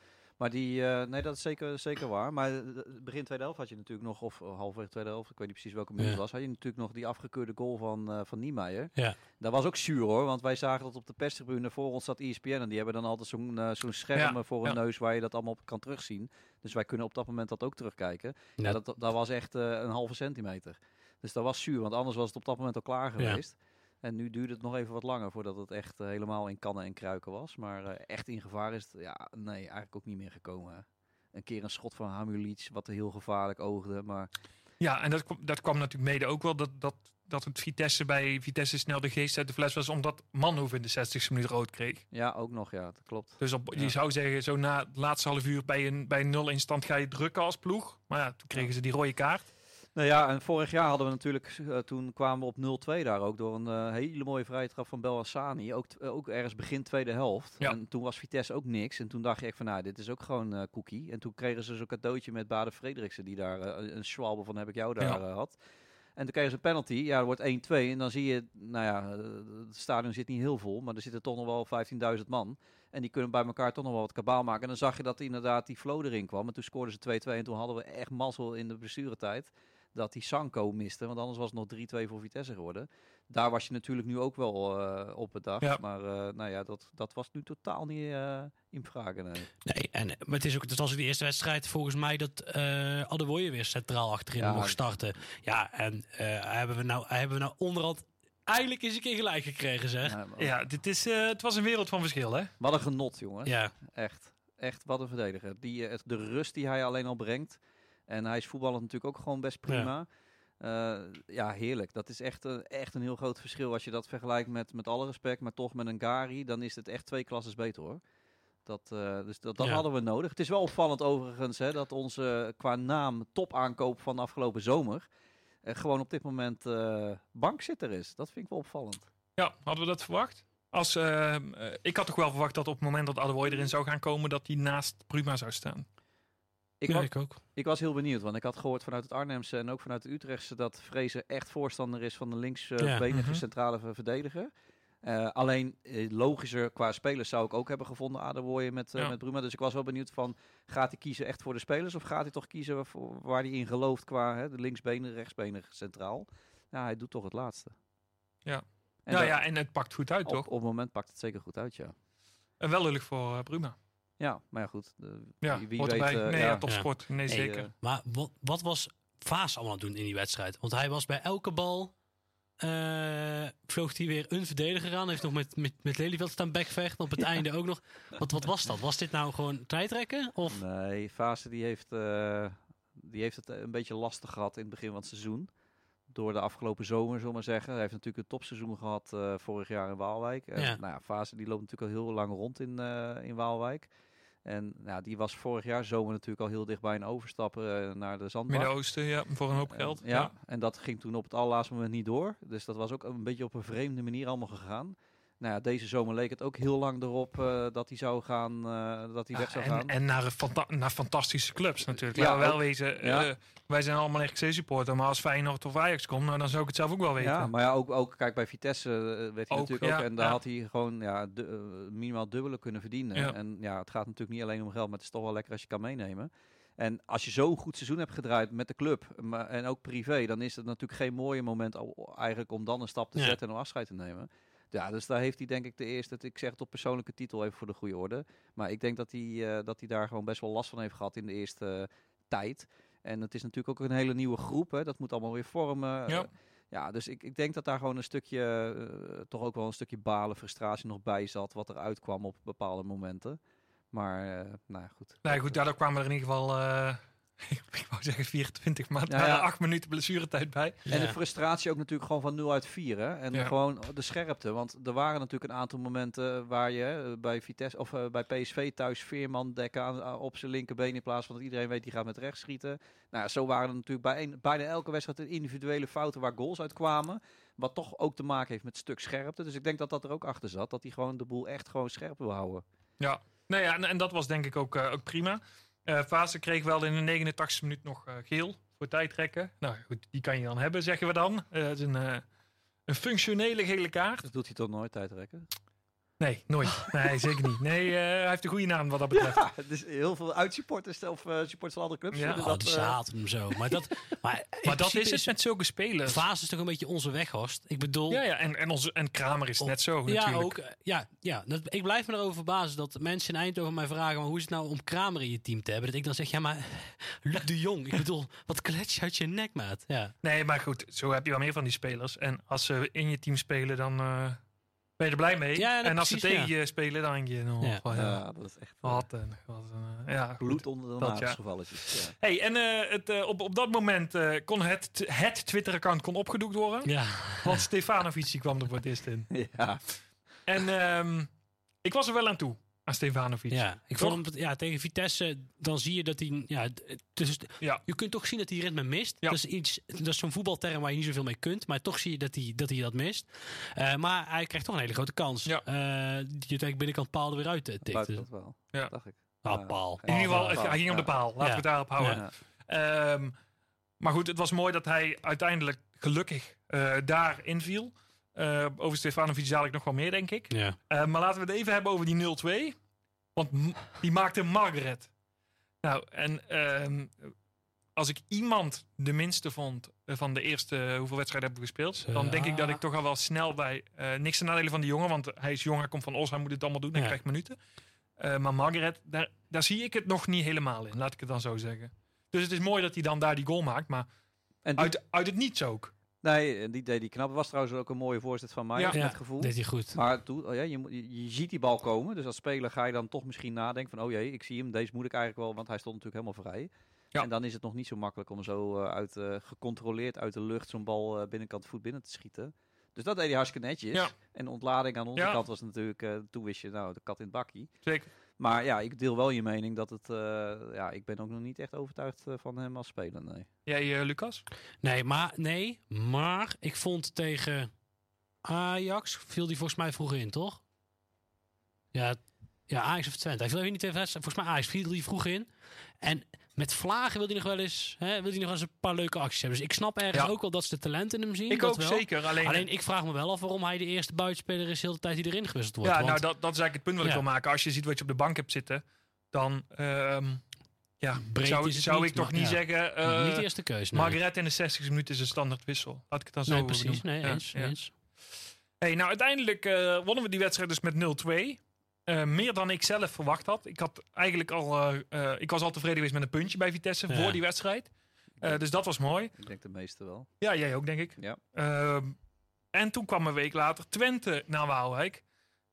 Maar die, eh, nee, dat is zeker, zeker waar. Maar eh, begin tweede helft had je natuurlijk nog, of eh, halverwege tweede helft, ik weet niet precies welke minuut het Ja. was, had je natuurlijk nog die afgekeurde goal van, eh van Niemeyer. Ja. Dat was ook zuur hoor, want wij zagen dat op de perstribune voor ons zat ESPN en die hebben dan altijd zo'n eh, zo'n scherm Ja, eh, voor hun ja. neus waar je dat allemaal op kan terugzien. Dus wij kunnen op dat moment dat ook terugkijken. Ja, dat, dat was echt eh, een halve centimeter. Dus dat was zuur, want anders was het op dat moment al klaar Ja. En nu duurde het nog even wat langer voordat het echt eh, helemaal in kannen en kruiken was. Maar eh, echt in gevaar is het, ja, nee, eigenlijk ook niet meer gekomen. Een keer een schot van Hamulic, wat heel gevaarlijk oogde. Maar Ja, en dat, kwam- dat kwam natuurlijk mede ook wel dat, dat, dat het Vitesse bij Vitesse snel de geest uit de fles was, omdat Manhoef in de 60ste minuut rood kreeg. ja, ook nog, ja, dat klopt. Dus op, Ja. je zou zeggen, zo na het laatste half uur bij een, bij een 0 in stand ga je drukken als ploeg. Maar ja, toen kregen ze die rode kaart. Nou ja, en vorig jaar hadden we natuurlijk, eh, toen kwamen we op 0-2 daar ook door een eh, hele mooie vrije trap van Bel Hassani. Ook, ook ergens begin tweede helft. Ja. En toen was Vitesse ook niks. En toen dacht echt van, nou, dit is ook gewoon eh cookie. En toen kregen ze zo'n cadeautje met Baden Frederiksen, die daar een schwalbe van heb ik jou daar Ja. had. En toen kregen ze een penalty. Ja, er wordt 1-2. En dan zie je, nou ja, het stadion zit niet heel vol, maar er zitten toch nog wel 15.000 man. En die kunnen bij elkaar toch nog wel wat kabaal maken. En dan zag je dat inderdaad die flow erin kwam. En toen scoorden ze 2-2. En toen hadden we echt mazzel in de blessuretijd dat die Sanko miste. Want anders was het nog 3-2 voor Vitesse geworden. Daar was je natuurlijk nu ook wel eh, op bedacht. Ja. Maar eh, nou ja, dat, dat was nu totaal niet eh, in vraag. Nee. Nee, en, maar het, is ook, het was ook de eerste wedstrijd volgens mij dat eh Adewoye weer centraal achterin Ja. mocht starten. Ja, en eh, hebben, we nou, hebben we nou onderhand eindelijk eens een keer gelijk gekregen, zeg. Ja. Ja, Ja, dit is, eh, het was een wereld van verschil, hè? Wat een genot, jongen. Echt. Echt, wat een verdediger. Die, de rust die hij alleen al brengt. En hij is voetballend natuurlijk ook gewoon best prima. Ja, ja heerlijk. Dat is echt, een- echt een heel groot verschil. Als je dat vergelijkt met, met alle respect, maar toch met een Gari, dan is het echt twee klasses beter hoor. Dat, eh, dus dat, dat Ja. hadden we nodig. Het is wel opvallend overigens hè, dat onze eh, qua naam topaankoop van afgelopen zomer eh, gewoon op dit moment eh, bankzitter is. Dat vind ik wel opvallend. Ja, hadden we dat verwacht? Als, eh, eh, ik had toch wel verwacht dat op het moment dat Adewoye erin zou gaan komen, dat hij naast Pruma zou staan. Ik, Ja, wa- ik ook. Ik was heel benieuwd, want ik had gehoord vanuit het Arnhemse en ook vanuit de Utrechtse dat Vrezen echt voorstander is van de linksbenige Ja. Mhm. centrale ver- verdediger. Eh, alleen eh, logischer qua spelers zou ik ook hebben gevonden Adewoye met, eh, Ja. met Bruma. Dus ik was wel benieuwd van, gaat hij kiezen echt voor de spelers of gaat hij toch kiezen voor, waar hij in gelooft qua hè, de linksbenig, rechtsbenig centraal? Ja, hij doet toch het laatste. Ja. En nou dat- ja, en het pakt goed uit, op, toch? op het moment pakt het zeker goed uit, ja. En wel lullig voor Bruma. Ja, maar ja, goed. de- Ja, wie, weet. eh, nee, ja. ja, topsport. Nee, Hey, zeker. eh, Maar wat, wat was Vaas allemaal aan het doen in die wedstrijd? Want hij was bij elke bal... eh, vloog hij weer een verdediger aan. Heeft nog met, met, met Lelyveld staan bekvechten. Op het einde ook nog. Wat, wat was dat? Was dit nou gewoon tijdrekken? Of... Nee, Fase die heeft, eh, die heeft het een beetje lastig gehad in het begin van het seizoen. Door de afgelopen zomer, zullen we maar zeggen. Hij heeft natuurlijk een topseizoen gehad eh, vorig jaar in Waalwijk. En, Ja. Nou ja, Fase die loopt natuurlijk al heel lang rond in, eh, in Waalwijk. En nou, die was vorig jaar zomer natuurlijk al heel dicht bij een overstappen eh, naar de Zandbak. Midden-Oosten, ja, voor een hoop geld. ja, en dat ging toen op het allerlaatste moment niet door. Dus dat was ook een beetje op een vreemde manier allemaal gegaan. Nou ja, deze zomer leek het ook heel lang erop eh, dat hij zou gaan, eh, dat hij weg zou en, gaan. en naar, een fanta- naar fantastische clubs natuurlijk. Ja, wel ook. wezen, Ja. eh, wij zijn allemaal RKC-supporter, maar als Feyenoord of Ajax komt, nou, dan zou ik het zelf ook wel weten. Ja, maar ja, ook, ook kijk, bij Vitesse werd hij Ook, natuurlijk ook. En daar had hij gewoon ja, du- minimaal dubbele kunnen verdienen. En ja, het gaat natuurlijk niet alleen om geld, maar het is toch wel lekker als je kan meenemen. En als je zo'n goed seizoen hebt gedraaid met de club maar, en ook privé, dan is het natuurlijk geen mooie moment eigenlijk om dan een stap te zetten en om afscheid te nemen. Ja, dus daar heeft hij denk ik de eerste, ik zeg het op persoonlijke titel even voor de goede orde. Maar ik denk dat hij, eh, dat hij daar gewoon best wel last van heeft gehad in de eerste eh, tijd. En het is natuurlijk ook een hele nieuwe groep, hè. dat moet allemaal weer vormen. Ja. Eh, ja, dus ik, ik denk dat daar gewoon een stukje, toch ook wel een stukje balen, frustratie nog bij zat, wat er uitkwam op bepaalde momenten. Maar, nou ja, goed. Nee, goed, daardoor kwamen er in ieder geval, <laughs> ik wou zeggen 24, maar Ja, daar ja. 8 minuten blessuretijd bij. En de frustratie ook natuurlijk gewoon van 0 uit 4. Hè? En Ja. gewoon de scherpte. Want er waren natuurlijk een aantal momenten waar je hè, bij Vitesse of eh, bij PSV thuis Veerman dekken aan, op zijn linkerbeen in plaats van dat iedereen weet die gaat met rechts schieten. Nou, zo waren er natuurlijk bij een, bijna elke wedstrijd individuele fouten waar goals uitkwamen. Wat toch ook te maken heeft met stuk scherpte. Dus ik denk dat dat er ook achter zat. Dat hij gewoon de boel echt gewoon scherp wil houden. Ja, nou ja, en, en dat was denk ik ook, eh, ook prima. Fase kreeg wel in de 89 minuut nog eh, geel voor tijdrekken. Nou goed, die kan je dan hebben, zeggen we dan. Eh, het is een, een functionele gele kaart. Dat doet hij toch nooit tijdrekken? Nee, nooit. Nee, zeker niet. Nee, eh, hij heeft een goede naam wat dat betreft. Ja, <laughs> dus heel veel uitsupporters of eh supporters van andere clubs. Ja. Oh, dat, die eh, zaten hem zo. Maar, dat, <laughs> maar, Maar dat is het met zulke spelers. Vaas is toch een beetje onze weghorst. Ik bedoel... Ja, ja en, en, onze, en Kramer is net zo Ja, natuurlijk. ook. eh, Ja, ja dat, ik blijf me erover verbazen dat mensen in Eindhoven mij vragen... Maar hoe is het nou om Kramer in je team te hebben? Dat ik dan zeg, ja, maar <laughs> Luc de Jong. Ik bedoel, wat klets je uit je nek, maat. Ja. Nee, maar goed, zo heb je wel meer van die spelers. En als ze in je team spelen, dan eh, ben je er blij mee. Ja, en als ze tegen je spelen, dan denk je... nog Ja. van, ja, ja, dat is echt eh, Wat een... Wat een eh, ja, goed. bloed onder de nagels. Hey, en eh, het, eh, op, op dat moment eh, kon het, het Twitter-account kon opgedoekt worden. ja. Want Stefanovic kwam er voor het eerst in. <laughs> ja. En ehm, ik was er wel aan toe. Aan Stefanovic. Ja, ik Toch? vond hem, ja, tegen Vitesse, dan zie je dat hij, ja, dus, Ja. je kunt toch zien dat hij ritme mist. Ja. Dat is iets, dat is zo'n voetbalterm waar je niet zoveel mee kunt, maar toch zie je dat hij dat, hij dat mist. Eh, maar hij krijgt toch een hele grote kans. Ja. Eh, die je denk binnenkant paal er weer uit eh, tikt. Dus- dat wel. Ja. Dacht ik. Ah, paal. In ieder geval, hij ging op de paal. Laten we het daarop houden. Ja. Ehm, maar goed, het was mooi dat hij uiteindelijk gelukkig eh, daar inviel. Eh, over Stefanovic dadelijk nog wel meer, denk ik. Ja. Eh, maar laten we het even hebben over die 0-2. Want die maakte Margaret. Nou, en ehm, als ik iemand de minste vond eh, van de eerste hoeveel wedstrijden hebben we gespeeld, dan denk ik dat ik toch al wel snel bij eh, niks ten nadele van die jongen, want hij is jong, hij komt van Os, hij moet het allemaal doen, hij Ja. krijgt minuten. Eh, maar Margaret, daar, daar zie ik het nog niet helemaal in, laat ik het dan zo zeggen. Dus het is mooi dat hij dan daar die goal maakt, maar En die, uit, uit het niets ook. Nee, en die deed die knap. Was trouwens ook een mooie voorzet van mij, Ja. met Ja, het gevoel. deed hij goed. Maar toen, oh ja, je, moet- je, je ziet die bal komen. Dus als speler ga je dan toch misschien nadenken van... oh jee, ik zie hem, deze moet ik eigenlijk wel... want hij stond natuurlijk helemaal vrij. Ja. En dan is het nog niet zo makkelijk om zo eh, uit, eh, gecontroleerd uit de lucht... zo'n bal eh, binnenkant voet binnen te schieten. Dus dat deed hij hartstikke netjes. Ja. En de ontlading aan onze Ja. kant was natuurlijk... eh, toen wist je, nou, de kat in het bakkie. Zeker. Maar ja, ik deel wel je mening dat het... eh, ja, ik ben ook nog niet echt overtuigd eh, van hem als speler, nee. Jij, eh, Lucas? Nee, maar, nee, maar ik vond tegen Ajax, viel die volgens mij vroeger in, toch? Ja, ja Ajax of Twente. Hij viel even niet tegen. Volgens mij Ajax viel die vroeg in. En met Vlagen wil hij nog wel eens, hè, wil hij nog wel eens een paar leuke acties hebben. Dus ik snap ergens Ja. ook wel dat ze de talent in hem zien. Ik dat ook wel. zeker. Alleen, Alleen ik vraag me wel af waarom hij de eerste buitenspeler is de hele tijd die erin gewisseld wordt. ja, Want- nou dat, dat is eigenlijk het punt wat ik wil maken. Als je ziet wat je op de bank hebt zitten, dan ehm, ja, Breed zou, zou niet, ik toch maar- niet ja. zeggen... eh, niet de eerste keus. Nee, Margaret in de 60 minuten is een standaard wissel. Laat ik het dan zo nee precies. Nee, eens, eens. Hey, nou, uiteindelijk eh, wonnen we die wedstrijd dus met 0-2. Eh, meer dan ik zelf verwacht had. Ik, had eigenlijk al, eh, eh, ik was al tevreden geweest met een puntje bij Vitesse Ja. voor die wedstrijd. Eh, dus dat was mooi. Ik denk de meeste wel. Ja, jij ook, denk ik. Ja. Ehm, en toen kwam een week later Twente naar Waalwijk.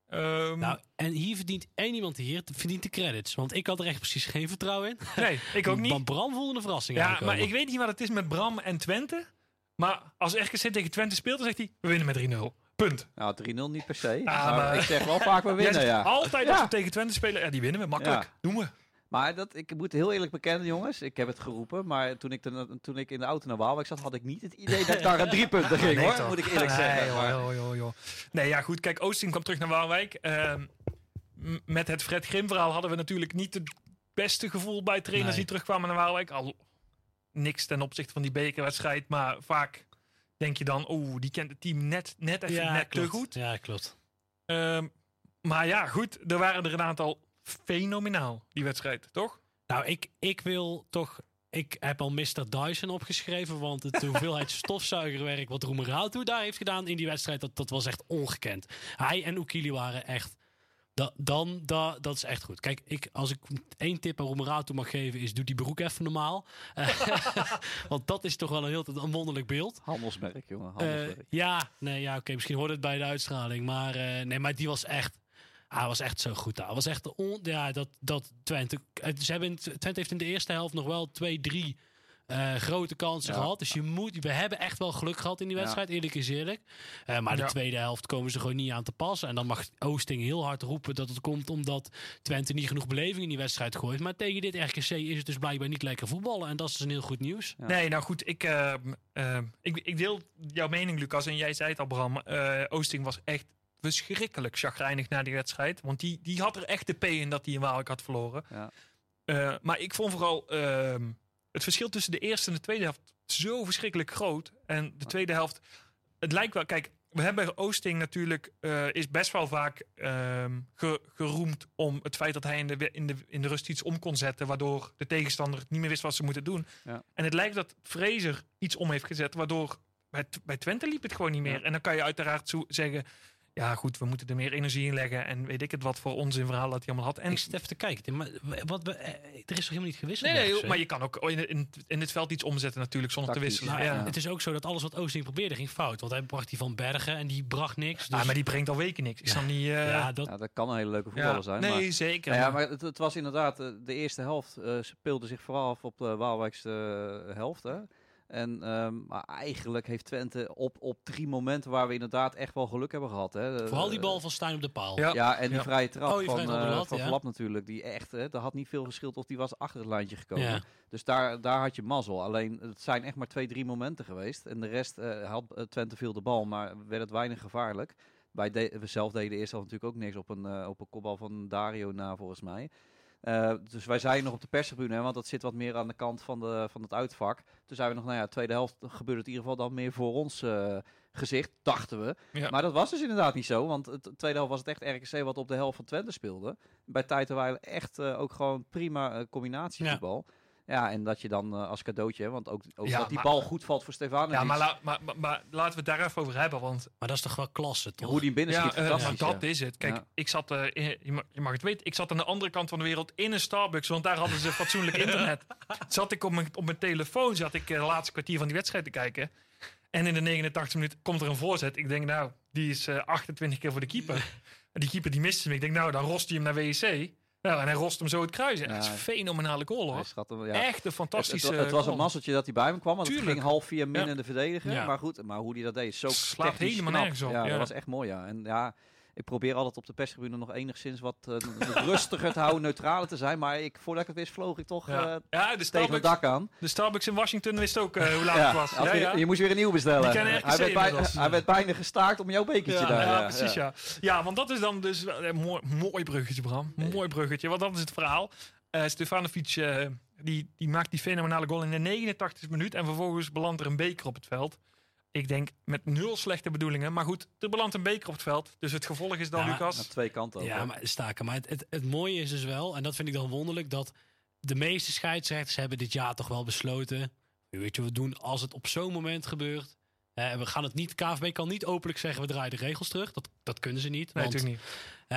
Ehm, Nou, en hier verdient één iemand hier verdient de credits. Want ik had er echt precies geen vertrouwen in. <laughs> nee, ik ook niet. Want Bram voelde een verrassing Ja, maar ik weet niet wat het is met Bram en Twente. Maar als RKC tegen Twente speelt, dan zegt hij... We winnen met 3-0. Punt. Nou, 3-0 niet per se. Ah, maar, maar- ik zeg wel vaak we winnen, ja. Altijd als Ja. we tegen Twente spelen, ja, die winnen we makkelijk. Ja. Doen we. Maar dat, ik moet heel eerlijk bekennen, jongens. Ik heb het geroepen. Maar toen ik, de, toen ik in de auto naar Waalwijk zat, had ik niet het idee dat ik daar aan <laughs> drie punten ging, Nee, hoor. toch? Moet ik eerlijk Nee, zeggen. joh, Maar- joh, joh, joh. Nee, ja, goed. Kijk, Oosting kwam terug naar Waalwijk. Ehm, met het Fred Grim verhaal hadden we natuurlijk niet het beste gevoel bij trainers Nee. die terugkwamen naar Waalwijk. Al niks ten opzichte van die bekerwedstrijd. Maar vaak denk je dan, oeh, die kent het team net, net even ja, net klopt. te goed. Ja, klopt. Ehm, maar ja, goed. Er waren er een aantal fenomenaal, die wedstrijd, toch? Nou, ik, ik wil toch... Ik heb al Mr. Dyson opgeschreven, want de <laughs> hoeveelheid stofzuigerwerk wat Roemerauto daar heeft gedaan in die wedstrijd, dat, dat was echt ongekend. Hij en Oekili waren echt... Da, dan, da, dat is echt goed. Kijk, ik, als ik één tip aan Roemerauto mag geven, is doe die broek even normaal. <laughs> <laughs> want dat is toch wel een heel een wonderlijk beeld. Handelsmerk, jongen. Eh, ja, nee, ja, oké, misschien hoorde het bij de uitstraling. Maar, eh, nee, maar die was echt. Hij was echt zo goed. Hij was echt. de On, ja, dat, dat Twente. eh, Ze hebben, Twente heeft in de eerste helft nog wel twee, drie eh, grote kansen Ja. gehad. Dus je moet, we hebben echt wel geluk gehad in die Ja. wedstrijd, eerlijk is eerlijk. Eh, maar de Ja. tweede helft komen ze gewoon niet aan te passen. En dan mag Oosting heel hard roepen dat het komt omdat Twente niet genoeg beleving in die wedstrijd gooit. Maar tegen dit RKC is het dus blijkbaar niet lekker voetballen. En dat is dus een heel goed nieuws. Ja. Nee, nou goed, ik, ehm, ehm, ik, ik deel jouw mening, Lucas. En jij zei het al, Bram. eh, Oosting was echt verschrikkelijk chagrijnig na die wedstrijd. Want die, die had er echt de P in dat hij in Waalwijk had verloren. Ja. Eh, maar ik vond vooral ehm, het verschil tussen de eerste en de tweede helft zo verschrikkelijk groot. En de tweede helft, het lijkt wel... Kijk, we hebben Oosting natuurlijk, eh, is best wel vaak ehm, ge- geroemd om het feit dat hij in de, in, de, in de rust iets om kon zetten. Waardoor de tegenstander niet meer wist wat ze moeten doen. Ja. En het lijkt dat Fraser iets om heeft gezet, waardoor bij, bij Twente liep het gewoon niet meer. Ja. En dan kan je uiteraard zo zeggen, ja goed, we moeten er meer energie in leggen. En weet ik het wat voor onzin verhaal dat hij allemaal had. En ik zit even te kijken. Maar wat, we- eh, er is toch helemaal niet gewisseld? Nee, nee, maar je kan ook in, in, in het veld iets omzetten natuurlijk zonder te wisselen. Nou, ja. Het is ook zo dat alles wat Oosting probeerde ging fout. Want hij bracht die van Bergen en die bracht niks. Dus, Ah, maar die brengt al weken niks. Ik Ja. snap niet... eh, ja, dat, Ja, dat kan een hele leuke ja. voetballer zijn. Nee, maar, zeker. Nou ja, maar- het, het was inderdaad, eh, de eerste helft eh, speelde zich vooral af op de Waalwijkse eh, helft. Hè. En ehm, maar eigenlijk heeft Twente op, op drie momenten waar we inderdaad echt wel geluk hebben gehad. Hè. Vooral die Eh, bal van Stijn op de paal. Ja. Ja, en die Ja. vrije trap Oh, die van, vrije trap eh, lat, van ja. Flap natuurlijk. Die echt, hè, daar had niet veel geschild of die was achter het lijntje gekomen. Ja. Dus daar, daar had je mazzel. Alleen het zijn echt maar twee, drie momenten geweest. En de rest eh, had eh, Twente veel de bal, maar werd het weinig gevaarlijk. Wij de, we zelf deden eerst al natuurlijk ook niks op een, eh, op een kopbal van Dario na, volgens mij. Eh, dus wij zijn nog op de perstribune, hè, want dat zit wat meer aan de kant van, de, van het uitvak. Toen zeiden we nog, nou ja, tweede helft gebeurde het in ieder geval dan meer voor ons eh, gezicht, dachten we. Ja. Maar dat was dus inderdaad niet zo, want het tweede helft was het echt RKC wat op de helft van Twente speelde. Bij tijd waren echt eh, ook gewoon prima combinatievoetbal. Ja. En dat je dan eh, als cadeautje, want ook, ook Ja, dat die maar- bal goed valt voor Stefanovic. Ja, maar, la- maar, maar, maar laten we het daar even over hebben. Want Maar dat is toch wel klasse, toch? Hoe die binnen ja, schiet, eh, maar dat ja. is het. Kijk, Ja. ik zat, eh, in- je, mag, je mag het weten, ik zat aan de andere kant van de wereld in een Starbucks, want daar hadden ze <laughs> fatsoenlijk internet. Zat ik op mijn, op mijn telefoon, zat ik de laatste kwartier van die wedstrijd te kijken. En in de 89 minuten komt er een voorzet. Ik denk, nou, die is eh, 28 keer voor de keeper. <laughs> En die keeper die miste hem. Ik denk, nou, dan rost hij hem naar WC. Nou, en hij rost hem zo het kruis. Ja. dat is een fenomenale goal, hoor. schat hem, ja. Echt een fantastische het, het was een goal. mazzeltje dat hij bij hem kwam, want Tuurlijk. het ging half via min Ja. in de verdediger. Maar goed, maar hoe hij dat deed, is zo Slaat helemaal nergens op, ja. dat was echt mooi, ja. En ja, ik probeer altijd op de perstribune nog enigszins wat eh, <laughs> rustiger te houden, neutraler te zijn. Maar ik, voordat ik het wist, vloog ik toch Ja, eh, ja de, tegen het Starbucks, dak aan. de Starbucks in Washington wist ook eh, hoe laat het was. Ja. Je moest weer een nieuw bestellen. Hij, werd bij- hij werd bijna gestaakt om jouw bekertje daar. ja, ja. precies, ja. ja. want dat is dan dus een mooi, mooi bruggetje, Bram. Mooi bruggetje, want dat is het verhaal. Stefanovic, die, die maakt die fenomenale goal in de 89 minuut. En vervolgens belandt er een beker op het veld. Ik denk met nul slechte bedoelingen. Maar goed, er belandt een beker op het veld. Dus het gevolg is dan, Ja, Aan Lucas... twee kanten ook. Ja, hè. maar staken. Maar het, het, het mooie is dus wel, en dat vind ik dan wonderlijk, dat de meeste scheidsrechters hebben dit jaar toch wel besloten. Weet je, wat we doen als het op zo'n moment gebeurt. Eh, we gaan het niet, KVB kan niet openlijk zeggen we draaien de regels terug. Dat, dat kunnen ze niet. Nee, want, natuurlijk niet.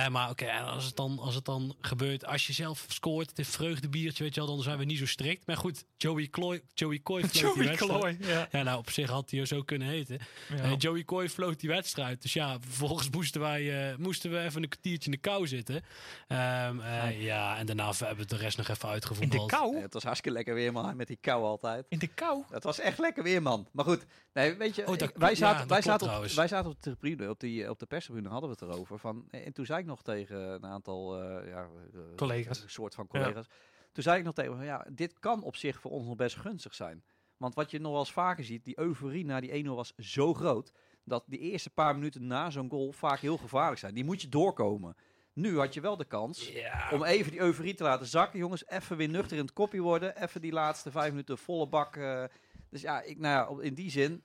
Maar oké, en als, het dan, als het dan gebeurt, als je zelf scoort, het is vreugdebiertje, weet je wel, dan zijn we niet zo strikt. Maar goed, Joey, Kloy, Joey Coy floot <laughs> die Joey wedstrijd. Klooi, ja. Ja, nou, op zich had hij zo kunnen heten. Ja. Eh, Joey Coy floot die wedstrijd. Dus ja, vervolgens moesten wij eh, moesten we even een kwartiertje in de kou zitten. Ehm, eh, ja, en daarna hebben we de rest nog even in uitgevoetbald. de kou? Het was hartstikke lekker weer, man. Met die kou altijd. In de kou? Het was echt lekker weer, man. Maar goed, nee, weet je, Oh, dat- wij, zaten, dat wij, zaten op, wij zaten op de tribune, op, die, op de perstribune hadden we het erover. Van, en toen zei ik nog tegen een aantal eh, ja, eh, Collega's. Een soort van collega's. Toen zei ik nog tegen ja, dit kan op zich voor ons nog best gunstig zijn. Want wat je nog wel eens vaker ziet, die euforie na die 1-0 was zo groot, dat die eerste paar minuten na zo'n goal vaak heel gevaarlijk zijn. Die moet je doorkomen. Nu had je wel de kans om even die euforie te laten zakken, jongens. Even weer nuchter in het kopje worden. Even die laatste vijf minuten volle bak. eh. dus ja, ik, nou ja, in die zin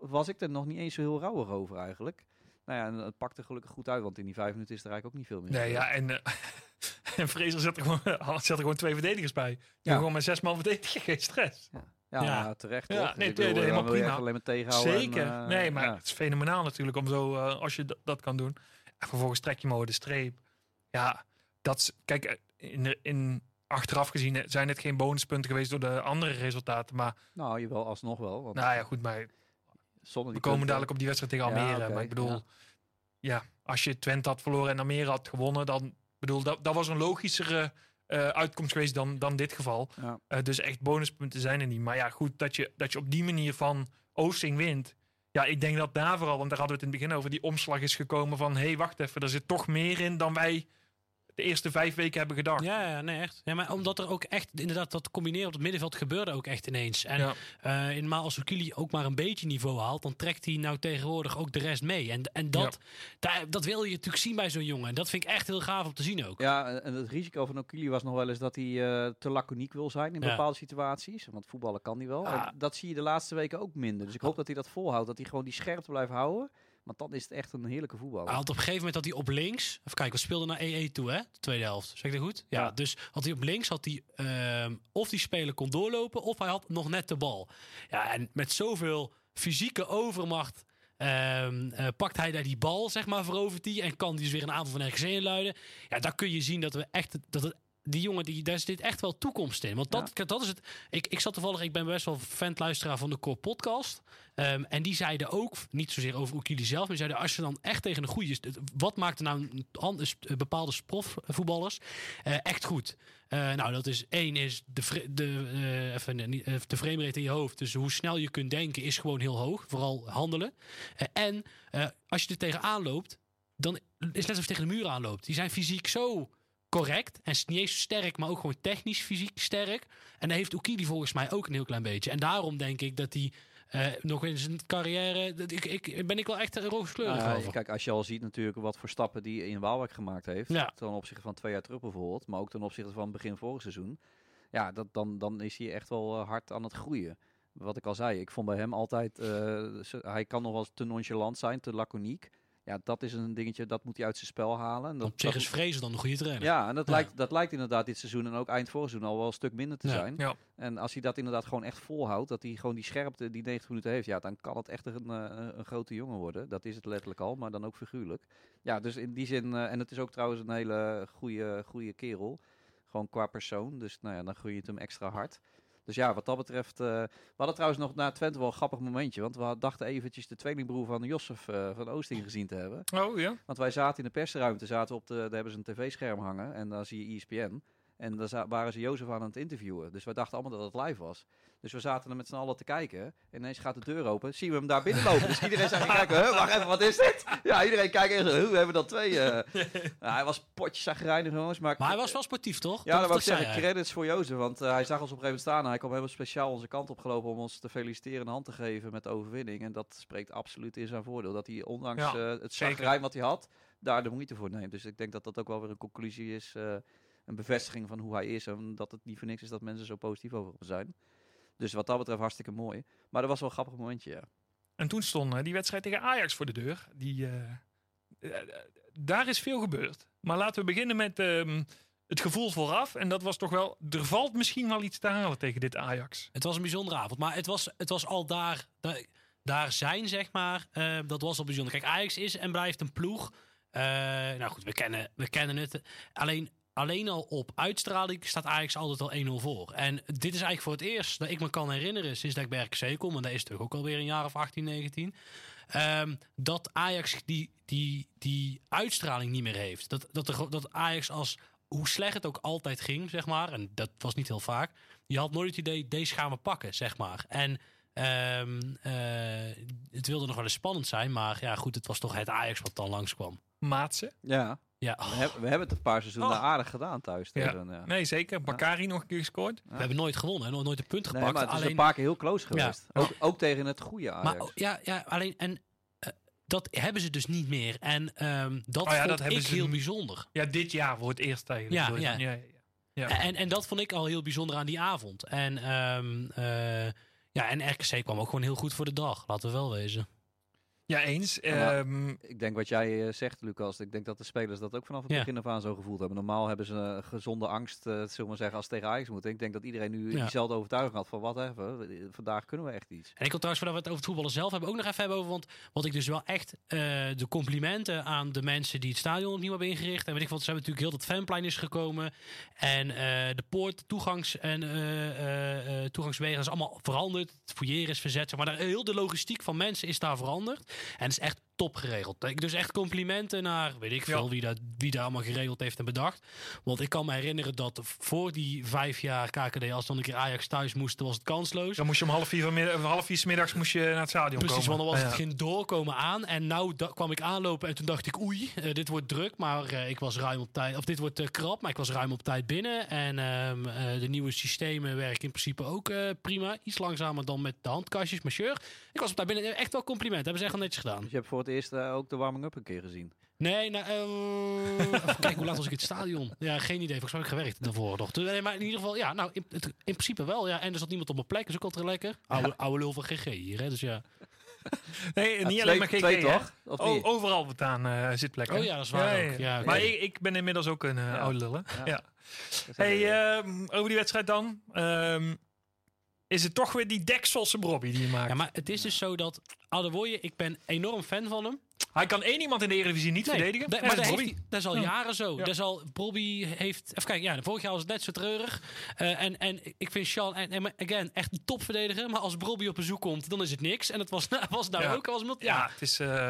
was ik er nog niet eens zo heel rauwig over eigenlijk. Nou ja, en het pakte gelukkig goed uit, want in die vijf minuten is er eigenlijk ook niet veel meer. Nee, ja, en, eh <laughs> en Fraser zet er, gewoon, <laughs> zet er gewoon twee verdedigers bij. Ja. gewoon met zes man verdedigen, geen stress. Ja, Ja. ja, terecht Ja, toch? nee, nee, helemaal prima. alleen maar tegenhouden. Zeker. en, eh, nee, maar ja. het is fenomenaal natuurlijk om zo, eh, als je dat kan doen. En vervolgens trek je hem over de streep. Ja, dat is, kijk, in, in, achteraf gezien zijn het geen bonuspunten geweest door de andere resultaten. Maar Nou, je wel alsnog wel. Want nou ja, goed, maar zonder we die komen punten- dadelijk op die wedstrijd tegen Ja, Almere. maar ik bedoel, ja. ja. als je Twente had verloren en Almere had gewonnen, dan bedoel, dat, dat was een logischere eh, uitkomst geweest dan, dan dit geval. Ja. Eh, dus echt bonuspunten zijn er niet. Maar ja, goed, dat je, dat je op die manier van Oosting wint. Ja, ik denk dat daar vooral, want daar hadden we het in het begin over, die omslag is gekomen van, hé, hey, wacht even, er zit toch meer in dan wij de eerste vijf weken hebben gedacht. Ja, ja, nee, echt. Ja, maar omdat er ook echt, inderdaad, dat combineren op het middenveld gebeurde ook echt ineens. En Ja. eh eenmaal als Ukili ook maar een beetje niveau haalt, dan trekt hij nou tegenwoordig ook de rest mee. En, en dat, daar, dat wil je natuurlijk zien bij zo'n jongen. En dat vind ik echt heel gaaf om te zien ook. Ja, en het risico van Okili was nog wel eens dat hij eh, te laconiek wil zijn in Ja. bepaalde situaties. Want voetballen kan hij wel. Ah. En dat zie je de laatste weken ook minder. Dus ik hoop dat hij dat volhoudt. Dat hij gewoon die scherpte blijft houden. Want dan is het echt een heerlijke voetballer. Hij had op een gegeven moment dat hij op links. Even kijken, we speelden naar EE toe, hè? De tweede helft. Zeg ik dat goed? Ja. Ja. Dus had hij op links had hij ehm, of die speler kon doorlopen, of hij had nog net de bal. Ja, en met zoveel fysieke overmacht. ehm, eh, pakt hij daar die bal, zeg maar, verovert hij. En kan die dus weer een aanval van RKC inluiden. Ja, daar kun je zien dat we echt dat het die jongen, die, daar zit echt wel toekomst in. Want dat, dat is het. Ik, ik zat toevallig, ik ben best wel fan-luisteraar van de Core Podcast. Ehm, en die zeiden ook, niet zozeer over Oekili zelf, maar zeiden als je dan echt tegen een goede. Wat maakt er nou bepaalde profvoetballers eh, echt goed? Eh, nou, dat is één is de, de, eh, even, de framerate in je hoofd. Dus hoe snel je kunt denken is gewoon heel hoog. Vooral handelen. En als je er tegenaan loopt, dan is het net alsof je tegen de muur aanloopt. Die zijn fysiek zo correct. En is niet eens sterk, maar ook gewoon technisch fysiek sterk. En daar heeft Oekili volgens mij ook een heel klein beetje. En daarom denk ik dat hij eh, nog in zijn carrière... Dat ik, ik, ben ik wel echt rooskleurig over. kijk, als je al ziet natuurlijk wat voor stappen die in Waalwijk gemaakt heeft. Ja. Ten opzichte van twee jaar terug bijvoorbeeld. Maar ook ten opzichte van begin vorig seizoen. Ja, dat, dan, dan is hij echt wel eh, hard aan het groeien. Wat ik al zei, ik vond bij hem altijd... eh, hij kan nog wel eens te nonchalant zijn, te laconiek. Ja, dat is een dingetje, dat moet hij uit zijn spel halen. En dat, Op zich dat- is Vrezen dan een goede trainer. ja, en dat, Ja. Lijkt, dat lijkt inderdaad dit seizoen en ook eind vorig seizoen al wel een stuk minder te Ja. zijn. Ja. En als hij dat inderdaad gewoon echt volhoudt, dat hij gewoon die scherpte die 90 minuten heeft, ja, dan kan het echt een, eh, een grote jongen worden. Dat is het letterlijk al, maar dan ook figuurlijk. Ja, dus in die zin, eh, en het is ook trouwens een hele goede, goede kerel. Gewoon qua persoon. Dus nou ja, dan groei je het hem extra hard. Dus ja, wat dat betreft. eh, we hadden trouwens nog na Twente wel een grappig momentje. Want we dachten eventjes de tweelingbroer van Josef eh, van Oosting gezien te hebben. Oh ja. Want wij zaten in de persruimte, zaten op de, daar hebben ze een tv-scherm hangen en dan zie je ESPN. En daar waren ze Jozef aan het interviewen. Dus wij dachten allemaal dat het live was. Dus we zaten er met z'n allen te kijken. En ineens gaat de deur open. Zien we hem daar binnenlopen. dus iedereen zei, kijken, huh, wacht even, wat is dit? Ja, iedereen kijkt echt, huh, we hebben dat twee. eh. <laughs> Nou, hij was potjes zagrijnig, jongens. Maar, Maar hij was wel sportief, toch? Ja, dat wil ik zeggen, hij. credits voor Jozef. Want eh, hij zag ons op een gegeven moment staan. En hij kwam helemaal speciaal onze kant opgelopen om ons te feliciteren en hand te geven met de overwinning. En dat spreekt absoluut in zijn voordeel. Dat hij ondanks Ja, eh, het zagrijn wat hij had, daar de moeite voor neemt. Dus ik denk dat dat ook wel weer een conclusie is. eh, een bevestiging van hoe hij is. En dat het niet voor niks is dat mensen zo positief over hem zijn. Dus wat dat betreft hartstikke mooi. Maar dat was wel een grappig momentje, ja. En toen stond eh, die wedstrijd tegen Ajax voor de deur. Die, eh, eh, daar is veel gebeurd. Maar laten we beginnen met ehm, het gevoel vooraf. En dat was toch wel, er valt misschien wel iets te halen tegen dit Ajax. Het was een bijzondere avond. Maar het was, het was al daar, daar, daar zijn, zeg maar. eh, dat was al bijzonder. Kijk, Ajax is en blijft een ploeg. Eh, nou goed, we kennen, we kennen het. Alleen, alleen al op uitstraling staat Ajax altijd al 1-0 voor. En dit is eigenlijk voor het eerst dat ik me kan herinneren... sinds dat ik bij RKC kom, en dat is toch ook alweer een jaar of 18, 19... ehm, dat Ajax die, die, die uitstraling niet meer heeft. Dat, dat, dat Ajax als... Hoe slecht het ook altijd ging, zeg maar. En dat was niet heel vaak. Je had nooit het idee, deze gaan we pakken, zeg maar. En ehm, eh, het wilde nog wel eens spannend zijn. Maar ja, goed, het was toch het Ajax wat dan langskwam. Maatse. Ja, Ja, we, hebben, we hebben het een paar seizoenen Oh. aardig gedaan thuis. Ja. Tegen, ja. Nee, zeker. Bakari nog een keer gescoord. we hebben nooit gewonnen, hè, nooit nooit een punt Nee, gepakt. maar het is alleen, een paar keer heel close geweest. Ja. Ook, ook tegen het goede Ajax. maar oh, ja, ja, alleen en eh, dat hebben ze dus niet meer. En ehm, dat Oh ja, vond dat hebben ik ze heel bijzonder. Ja, dit jaar voor het eerst eigenlijk. Ja, ja. ja. En, en dat vond ik al heel bijzonder aan die avond. En, ehm, eh, ja, en RKC kwam ook gewoon heel goed voor de dag, laten we wel wezen. Ja, eens. maar- Ehm, Ik denk wat jij eh, zegt, Lucas. Ik denk dat de spelers dat ook vanaf het Ja. begin af aan zo gevoeld hebben. Normaal hebben ze een gezonde angst, eh zullen we zeggen, als tegen Ajax moeten. Ik denk dat iedereen nu Ja. diezelfde overtuiging had van wat even, vandaag kunnen we echt iets. En ik wil trouwens, voordat we het over het voetballen zelf hebben, ook nog even hebben over. Want wat ik dus wel echt eh, de complimenten aan de mensen die het stadion opnieuw hebben ingericht. En weet ik wat, ze hebben natuurlijk heel dat fanplein is gekomen. En eh, de poort, toegangs- en eh, eh, eh, toegangswegen is allemaal veranderd. Het foyer is verzet. Zeg maar daar, heel de logistiek van mensen is daar veranderd. En het is echt top geregeld. Ik dus echt complimenten naar, weet ik veel, Ja. wie, dat, wie daar allemaal geregeld heeft en bedacht. Want ik kan me herinneren dat voor die vijf jaar KKD, als dan een keer Ajax thuis moest, was het kansloos. dan moest je om half vier, vanmiddag- of half vier 's middags moest je naar het stadion Precies, komen. want dan was Ja. het geen doorkomen aan. En nou kwam ik aanlopen en toen dacht ik, oei, eh, dit wordt druk. Maar eh, ik was ruim op tijd, of dit wordt eh, krap, maar ik was ruim op tijd binnen. En ehm, eh, de nieuwe systemen werken in principe ook eh, prima. Iets langzamer dan met de handkastjes, maar sure. Ik was op tijd binnen. Echt wel compliment, hebben ze echt wel netjes gedaan. Dus je hebt voor het eerst eh, ook de warming-up een keer gezien. Nee, nou, eh, even kijken, hoe laat was ik in het stadion? Ja, geen idee. Volgens mij heb ik gewerkt daarvoor nog. Dus, nee, maar in ieder geval, ja, nou, in, het- in principe wel. Ja. En er zat niemand op mijn plek, is ook altijd lekker. Oude, oude lul van GG hier, hè. Dus ja. Nee, Ja, niet twee- alleen maar GG, twee toch? Of O- niet? overal wat aan eh, zitplekken. Oh ja, dat is waar ook. Ja. Maar ik, ik ben inmiddels ook een eh, oude lul, hè? Ja. Hey, ehm, over die wedstrijd dan. Ehm, is het toch weer die dekselse Bobby die je maakt. Ja, maar het is dus zo dat Adewoye, ik ben enorm fan van hem. Hij kan één iemand in de Eredivisie niet Nee, verdedigen. da- En maar dat dat, is heeft, Bobby. hij- dat is al Ja. jaren zo. Ja. Dat is al, Bobby heeft... Even kijken, ja, vorig jaar was het net zo treurig. Eh, en, en ik vind Sean, en, en again, echt een topverdediger. Maar als Bobby op bezoek komt, dan is het niks. En dat was, <laughs> was nou Ja. ook. Als, ja. Ja, het is. eh,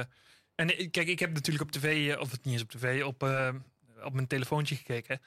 en kijk, ik heb natuurlijk op tv, eh, of het niet eens op tv, op, op mijn telefoontje gekeken.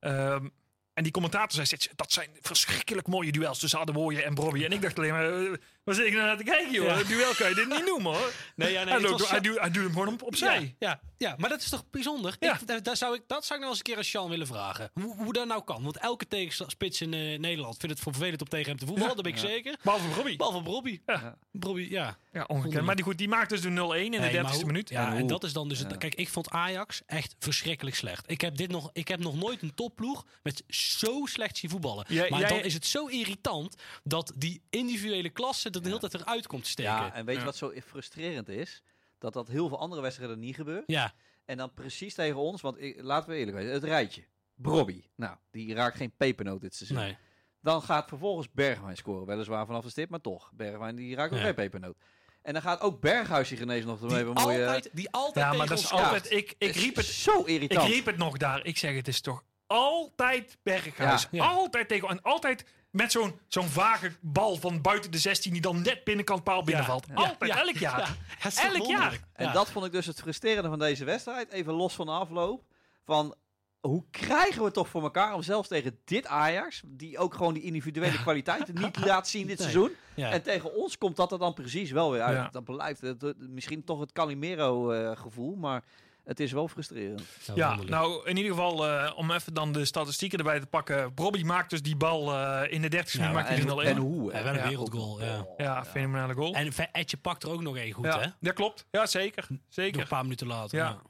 Ehm, en die commentator zei: Dat zijn verschrikkelijk mooie duels tussen Adewoye en Bobby. En ik dacht alleen maar: Waar zit ik nou naar te kijken, joh? Ja. Een duel kan je dit niet noemen, hoor. Nee, ja, nee, hij, het loopt- was hij, zo- duwt, hij duwt hem gewoon op, opzij. Ja, ja, ja, maar dat is toch bijzonder? Ja. Ik, daar, daar zou ik, dat zou ik nog eens een keer aan Sean willen vragen. Hoe, hoe dat nou kan. Want elke tegenspits in eh, Nederland vindt het voor vervelend om tegen hem te voetballen. Dat ben ik zeker. Behalve Bobby. Behalve Bobby. Ja. Bobby, ja. Ja, ongekend. Maar die, goed, die maakt dus de 0-1 in de Nee, 30ste maar hoe- minuut. Ja, En dat is dan dus. het- Kijk, ik vond Ajax echt verschrikkelijk slecht. Ik heb, dit nog, ik heb nog nooit een topploeg met zo slecht zien voetballen. Jij- maar jij- dan is het zo irritant dat die individuele klasse er de hele tijd eruit komt te steken. Ja, en weet Ja. je wat zo frustrerend is? Dat dat heel veel andere wedstrijden niet gebeurt. ja, En dan precies tegen ons, want ik, laten we eerlijk zijn, het rijtje. Brobby, nou, die raakt geen pepernoot dit seizoen. nee. Dan gaat vervolgens Bergwijn scoren. Weliswaar vanaf de stip, maar toch. Bergwijn die raakt ook Ja. geen pepernoot. En dan gaat ook Berghuis zich ineens nog ermee bemoeien. altijd, die altijd Ja, maar tegen dat is ons altijd... Ik, ik, riep het, Zo ik irritant. riep het nog daar. Ik zeg, het is toch altijd Berghuis. Ja. Altijd tegen... En altijd met zo'n zo'n vage bal van buiten de 16 die dan net binnenkant paal binnenvalt. Ja. Altijd, Ja. elk jaar. Elk wonderlijk? jaar. En Ja. dat vond ik dus het frustrerende van deze wedstrijd. Even los van de afloop. Van hoe krijgen we het toch voor elkaar om zelfs tegen dit Ajax, die ook gewoon die individuele kwaliteiten niet <laughs> laat zien dit Nee. seizoen. Ja. En tegen ons komt dat er dan precies wel weer uit. Ja. Dat blijft het, misschien toch het Calimero-gevoel, maar het is wel frustrerend. Ja, wonderlijk. nou in ieder geval eh, om even dan de statistieken erbij te pakken. Bobby maakt dus die bal eh, in de 30 Ja, minuut maakt hij en, de 0-1. en hoe? hè? Ja, wel een Ja. wereldgoal. Ja. Ja, fenomenale goal. En Etje pakt er ook nog één goed, ja, hè? dat klopt. Ja, zeker. Door zeker. een paar minuten later. Ja. Ja.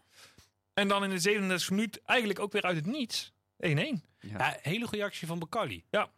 En dan in de 37 minuut eigenlijk ook weer uit het niets. 1-1. Ja. Ja, hele goede actie van Bakali. Ja.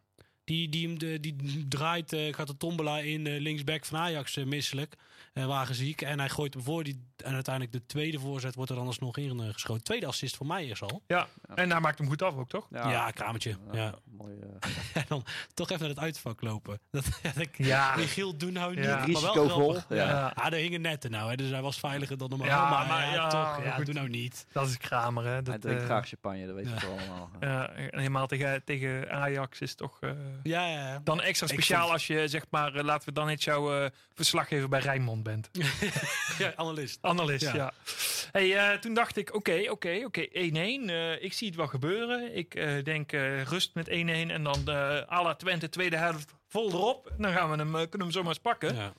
Die, die, die draait, eh, gaat de tombola in, eh, linksback van Ajax eh, misselijk. wagenziek. En hij gooit hem voor. Die, en uiteindelijk de tweede voorzet wordt er anders nog in geschoten. Tweede assist voor mij is al. Ja. En daar maakt hem goed af ook, toch? Ja, kramertje. Ja. Mooi, <laughs> En dan toch even naar het uitvak lopen. <laughs> Dat, ja, ik, Ja. Michiel, doe nou niet. Ja. Maar wel grappig. ja. Ja. Ah, daar hingen netten nou. Hè, dus hij was veiliger dan normaal. Ja, maar, maar ja, ja, toch. Ja, goed. doe nou niet. Dat is Kramer, hè. hij Dat, drinkt eh, graag champagne, dat weet je ja. toch allemaal. ja, en helemaal tegen, tegen Ajax is toch eh, Ja, ja, ja. dan extra speciaal als je zeg maar, eh, laten we dan net jouw eh, verslaggever bij Rijnmond bent. <laughs> ja analist. Analist, ja. Hey, eh, toen dacht ik, oké, oké, oké, 1-1. eh, ik zie het wel gebeuren. Ik eh, denk eh, rust met 1-1 en dan à la Twente tweede helft vol erop. Dan gaan we hem, eh, kunnen we hem zomaar eens pakken. Ja.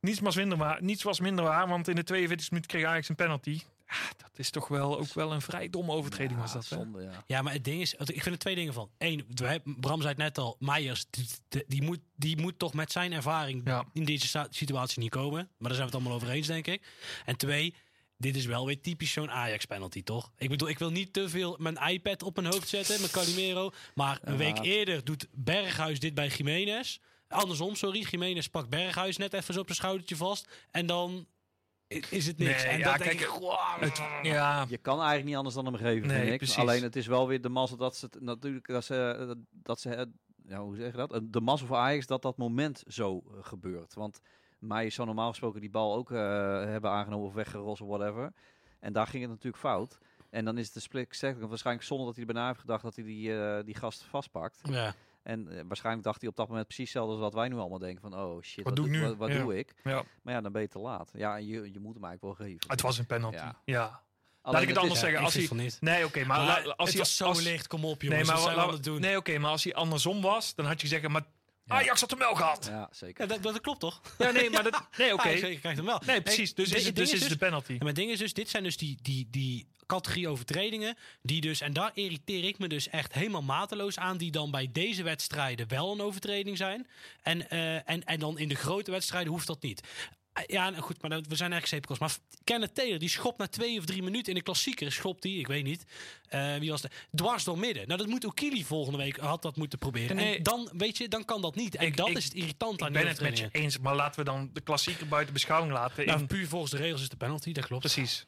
Niets, was minder waar, niets was minder waar, want in de 42 minuut kreeg Ajax een penalty. Ah, dat is toch wel ook wel een vrij domme overtreding was dat, hè? Zonde, ja. Ja, maar het ding is, ik vind er twee dingen van. Eén, Bram zei het net al, Meijers, die, moet, die moet toch met zijn ervaring Ja. in deze situatie niet komen. Maar daar zijn we het allemaal over eens, denk ik. En twee, dit is wel weer typisch zo'n Ajax-penalty, toch? Ik bedoel, ik wil niet te veel mijn iPad op mijn hoofd zetten, met Calimero. Maar een Ja. week eerder doet Berghuis dit bij Jiménez. Andersom, sorry. Jiménez pakt Berghuis net even zo op zijn schoudertje vast. En dan is het niks. Nee, en ja, dan kijk, denk ik, "Goh, Het, ja, Je kan eigenlijk niet anders dan hem geven, Nee, vind ik. precies. Alleen het is wel weer de mazzel dat ze het, natuurlijk dat ze dat ze ja, hoe zeg je dat? De mazzel voor Ajax dat dat moment zo eh, gebeurt. Want mij zou normaal gesproken die bal ook eh, hebben aangenomen of weggerost of whatever. En daar ging het natuurlijk fout. En dan is het de split second waarschijnlijk zonder dat hij er bijna heeft gedacht dat hij die, eh, die gast vastpakt. Ja. En eh, waarschijnlijk dacht hij op dat moment precies hetzelfde als wat wij nu allemaal denken van oh shit, Wat doe ik nu? Wat, wat Ja. doe ik? ja, Maar ja, dan ben je te laat. Ja, en je, je moet hem eigenlijk wel geven. het was een penalty. Ja. Ja. Laat ik het anders zeggen. Als hij, van niet. nee, oké, maar, Maar als het hij was zo als, licht, kom op Nee, jongens. maar, wat zijn we la- aan het doen? nee, oké, maar als hij andersom was, dan had je zeggen, maar. Ajax had hem wel gehad. Ja, zeker. Ja, dat, dat klopt toch? Ja, nee, maar dat, <laughs> nee, oké. Ah, zeker krijgt hem wel. Nee, precies. Dus Hey, is het, dus is de penalty. Maar het ding is dus, dit zijn dus die, die, die categorie overtredingen. Die dus, en daar irriteer ik me dus echt helemaal mateloos aan. Die dan bij deze wedstrijden wel een overtreding zijn. En, eh, en, en dan in de grote wedstrijden hoeft dat niet. Eh, Ja, nou goed, maar we zijn echt sepikos. Maar Kenneth Taylor, die schopt na twee of drie minuten in de klassieker. Schopt die, ik weet niet. Eh, wie was de Dwars door midden. Nou, dat moet Okili volgende week, had dat moeten proberen. Nee. En dan, weet je, dan kan dat niet. En Ik- dat ik- is het irritant aan Ik ben het met je eens, maar laten we dan de klassieker buiten beschouwing laten. Nou, in- puur volgens de regels is de penalty, dat klopt. precies.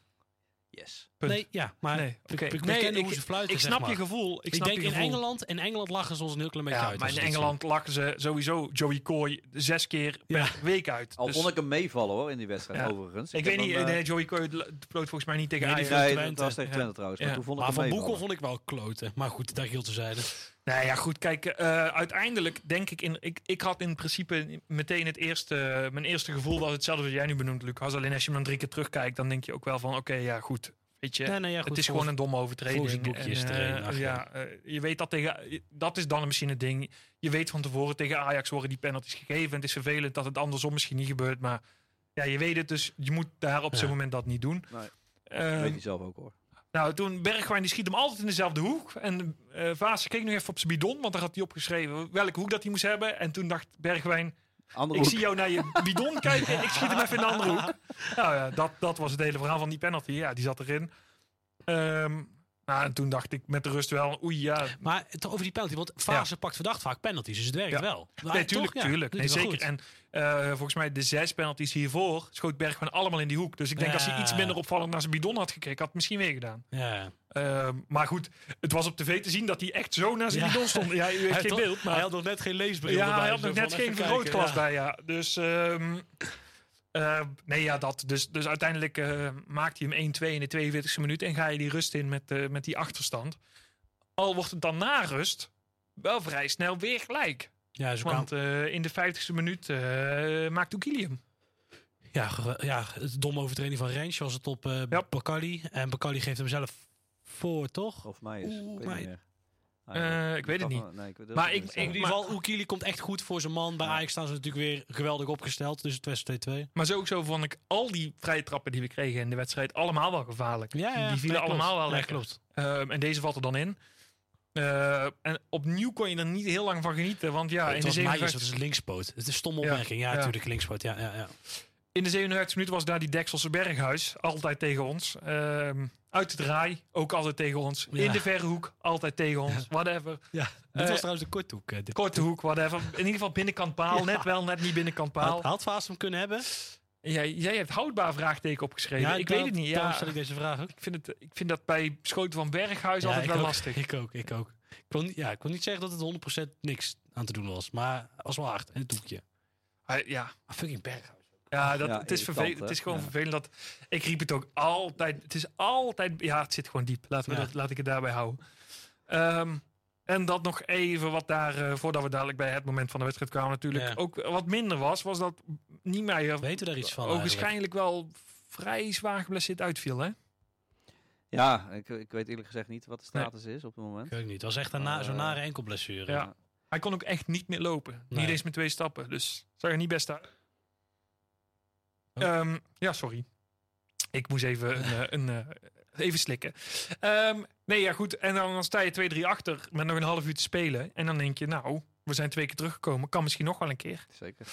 Yes. Punt. Nee, ja, maar Nee, we Nee, kennen ik- hoe ze fluiten, ik zeg snap maar. je gevoel. Ik, Ik, snap denk je in gevoel. Engeland, in Engeland lachen ze ons een heel klein beetje Ja, uit. maar in Engeland lachen ze sowieso Joey Coy zes keer per week uit. Al Dus vond ik hem meevallen hoor in die wedstrijd Ja. overigens. ik weet niet, hem, eh, nee, Joey Coy floot volgens mij niet tegen Nee, die Ajax. nee, dat was tegen Ja. Twente trouwens. Maar Ja. toen vond ik Maar hem Van. Boekel vond ik wel kloten. Maar goed, daar gilt te zijde. Nou ja, goed, kijk, eh, uiteindelijk denk ik, in, ik, ik had in principe meteen het eerste, mijn eerste gevoel was hetzelfde wat jij nu benoemt, Lucas. Alleen als je hem dan drie keer terugkijkt, dan denk je ook wel van, oké, ja, goed, weet je, Ja, nee, ja, goed, het is gewoon een domme overtreding. En, een, ach, ja, eh, je weet dat tegen, dat is dan misschien het ding. Je weet van tevoren tegen Ajax worden die penalties gegeven. En het is vervelend dat het andersom misschien niet gebeurt, maar ja, je weet het, dus je moet daar op Ja. zo'n moment dat niet doen. Nee. Ehm, weet hij zelf ook hoor. Nou, toen Bergwijn die schiet hem altijd in dezelfde hoek. En eh Vaas keek nog even op zijn bidon, want daar had hij opgeschreven welke hoek dat hij moest hebben. En toen dacht Bergwijn, Andere ik hoek. zie jou naar je bidon kijken, ik schiet hem even in de andere hoek. <laughs> Nou ja, dat, dat was het hele verhaal van die penalty. Ja, die zat erin. Ehm, nou, en toen dacht ik met de rust wel, oei ja. Maar toch over die penalty. Want Fase pakt verdacht vaak penalties. Dus het werkt Ja. wel. Maar Nee, tuurlijk, toch, tuurlijk. Nee, zeker. goed. En eh, volgens mij de zes penalties hiervoor schoot Bergwijn allemaal in die hoek. Dus ik denk als hij iets minder opvallend naar zijn bidon had gekeken, had het misschien weer gedaan. Ja. Ehm, maar goed, het was op tv te zien dat hij echt zo naar zijn bidon stond. Ja, u heeft Hij geen beeld, maar... Hij had nog net geen leesbril ja, hij had zo nog net geen vergrootglas bij, ja. Dus, ehm, eh, nee, ja, dat. Dus, dus uiteindelijk eh, maakt hij hem 1-2 in de 42e minuut en ga je die rust in met, eh, met die achterstand. Al wordt het dan na rust wel vrij snel weer gelijk. Ja, zo kan. Want eh, in de 50e minuut eh, maakt Oekili hem. Ja, ja, het domme overtreding van Rens was het op eh Ja. Bakalli. En Bakalli geeft hem zelf voor, toch? Of mij is. Oeh, weet mij- meer. Eh, ik weet het gaf- Nee, ik weet het Maar ook ik- niet. ik- In ieder maar- geval, Oekili komt echt goed voor zijn man. Bij Ajax staan ze natuurlijk weer geweldig opgesteld. Dus het was 2-2. Maar sowieso vond ik al die vrije trappen die we kregen in de wedstrijd allemaal wel gevaarlijk. Ja, ja, die vielen nee, allemaal wel Nee, lekker. klopt. Ehm, en deze valt er dan in. Eh, en opnieuw kon je er niet heel lang van genieten. Want ja, in het de, was Meijers, 57, dat is linkspoot. Het is een stomme Ja, opmerking. Ja, ja. natuurlijk linkspoot. Ja, ja, ja. In de 57 minuten was daar die Dekselse Berghuis. Altijd tegen ons. Ehm, uit de draai, ook altijd tegen ons. Ja. In de verre hoek, altijd tegen ons. Whatever. ja. Dit Eh, was trouwens de korthoek. eh, dit. Korte hoek, whatever. In ieder geval binnenkant paal. Ja. Net wel, net niet binnenkant paal. Had, had hem kunnen hebben? Jij, jij hebt houdbaar vraagteken opgeschreven. ik dat- weet het niet. Daarom Ja, stel ik deze vraag ook. ik, vind het, ik vind dat bij schoten van Berghuis Ja, altijd ik wel ook, lastig. Ik ook, ik ook. Ik niet, ja, ik wil niet zeggen dat het 100% niks aan te doen was. Maar was wel hard. En het doekje. Ja, Maar fucking Berghuis. Ja, dat, Ja, het, is irritant, het is gewoon Ja. vervelend dat... Ik riep het ook altijd... Het is altijd... Ja, het zit gewoon diep. Laten we Ja. dat, laat ik het daarbij houden. Ehm, en dat nog even wat daar... eh, voordat we dadelijk bij het moment van de wedstrijd kwamen natuurlijk... Ja. ook wat minder was, was dat Niemeyer... Weten we daar iets van waarschijnlijk wel vrij zwaar geblesseerd uitviel, hè? Ja, ik, ik weet eerlijk gezegd niet wat de Nee. status is op het moment. Ik weet het niet. Het was echt een na, zo'n Eh, nare enkelblessure. Ja. Hij kon ook echt niet meer lopen. Nee. Niet eens met twee stappen. Dus zag er niet best uit. Oh. Ehm, ja, sorry. Ik moest even, een, eh, een, eh, even slikken. Ehm, nee, ja, goed. En dan, dan sta je 2-3 achter met nog een half uur te spelen. En dan denk je, nou, we zijn twee keer teruggekomen. Kan misschien nog wel een keer. Zeker.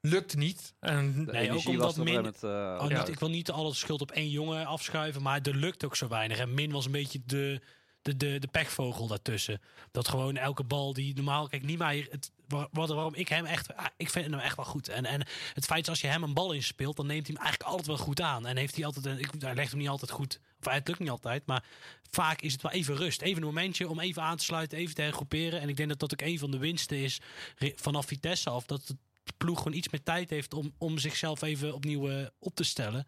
Lukt niet. En De Nee, ook omdat min- eh, Oh, Ja. niet, ik wil niet alle schuld op één jongen afschuiven, maar er lukt ook zo weinig. En Min was een beetje de, de, de, de pechvogel daartussen. Dat gewoon elke bal die normaal... Kijk, Niemeyer, het, waar- waarom ik hem echt... ah, Ik vind hem echt wel goed. En, en het feit is, als je hem een bal inspeelt, dan neemt hij hem eigenlijk altijd wel goed aan. En heeft hij altijd... Een, ik, hij legt hem niet altijd goed... Of het lukt niet altijd, maar vaak is het wel even rust. Even een momentje om even aan te sluiten, even te hergroeperen. En ik denk dat dat ook een van de winsten is vanaf Vitesse af. Dat de ploeg gewoon iets meer tijd heeft om, om zichzelf even opnieuw eh, op te stellen.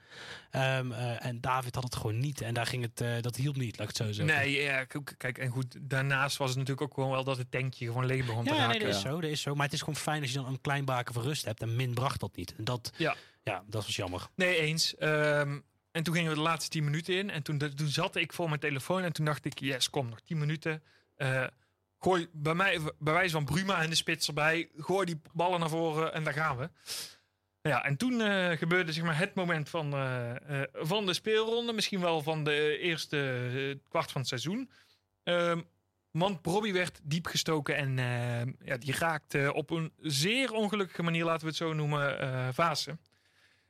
Ehm, eh, en David had het gewoon niet. En daar ging het, eh, dat hielp niet, laat ik het zo zeggen. nee, ja, kijk, en goed. Daarnaast was het natuurlijk ook gewoon wel dat het tankje gewoon leeg begon te Ja, nee, raken. dat is zo, dat is zo. Maar het is gewoon fijn als je dan een klein baken van rust hebt. En Min bracht dat niet. En dat, Ja. ja, dat was jammer. Nee, eens. Ehm, en toen gingen we de laatste 10 minuten in. En toen, toen zat ik voor mijn telefoon. En toen dacht ik, yes, kom, nog 10 minuten. Gooi bij mij, bij wijze van Bruma en de spits erbij. Gooi die ballen naar voren en daar gaan we. Ja, en toen eh, gebeurde zeg maar, het moment van, eh, eh, van de speelronde. Misschien wel van de eerste kwart van het seizoen. Ehm want Bobby werd diep gestoken. En ja, die raakte op een zeer ongelukkige manier, laten we het zo noemen, Vaassen.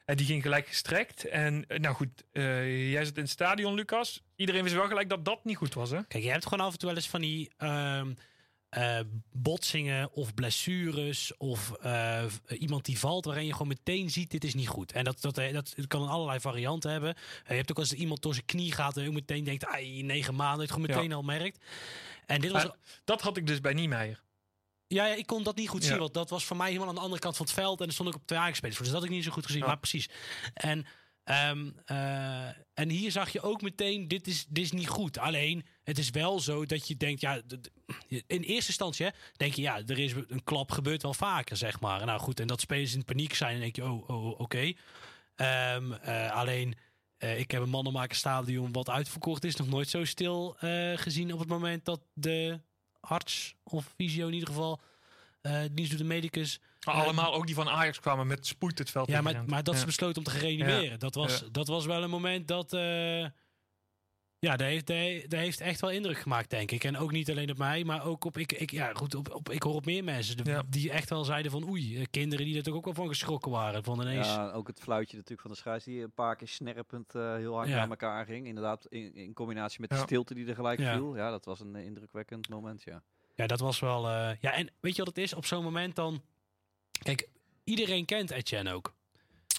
En die ging gelijk gestrekt. En eh, nou goed, eh, jij zit in het stadion, Lucas. Iedereen wist wel gelijk dat dat niet goed was, hè? Kijk, je hebt gewoon af en toe wel eens van die... ehm, eh, botsingen of blessures of eh, iemand die valt waarin je gewoon meteen ziet dit is niet goed. En dat, dat, dat, kan allerlei varianten hebben. je hebt ook als iemand door zijn knie gaat en je meteen denkt, ai, negen maanden, het gewoon meteen al merkt. En dit was... Dat had ik dus bij Niemeyer. Ja, ja, ik kon dat niet goed zien, want dat was voor mij helemaal aan de andere kant van het veld. En dan stond ik op twee aangespeeld. Dus dat had ik niet zo goed gezien, maar precies. En Um, uh, en hier zag je ook meteen, dit is, dit is niet goed. Alleen, het is wel zo dat je denkt, ja, in eerste instantie denk je, ja, er is een klap gebeurt wel vaker, zeg maar. Nou goed, en dat spelers in paniek zijn, en denk je, oh, oh oké. Okay. Um, uh, alleen, uh, ik heb een mannenmakerstadion wat uitverkocht is, nog nooit zo stil gezien op het moment dat de arts of visio in ieder geval, dienst doet de medicus. Maar allemaal ook die van Ajax kwamen met spoed het veld Ja, maar, maar dat ze besloten om te gereanimeren. Dat, was, dat was wel een moment dat... Uh, ja, dat heeft, dat heeft echt wel indruk gemaakt, denk ik. En ook niet alleen op mij, maar ook op... Ik, ik, ja, goed, op, op, ik hoor op meer mensen die echt wel zeiden van... Oei, eh, kinderen die er toch ook wel van geschrokken waren. Van ineens... Ja, ook het fluitje natuurlijk van de scheids die een paar keer snerpend uh, heel hard naar elkaar ging. Inderdaad, in, in combinatie met de stilte die er gelijk viel. Ja, dat was een indrukwekkend moment, ja. Ja, dat was wel... ja, en weet je wat het is? Op zo'n moment dan Kijk, iedereen kent Etienne ook.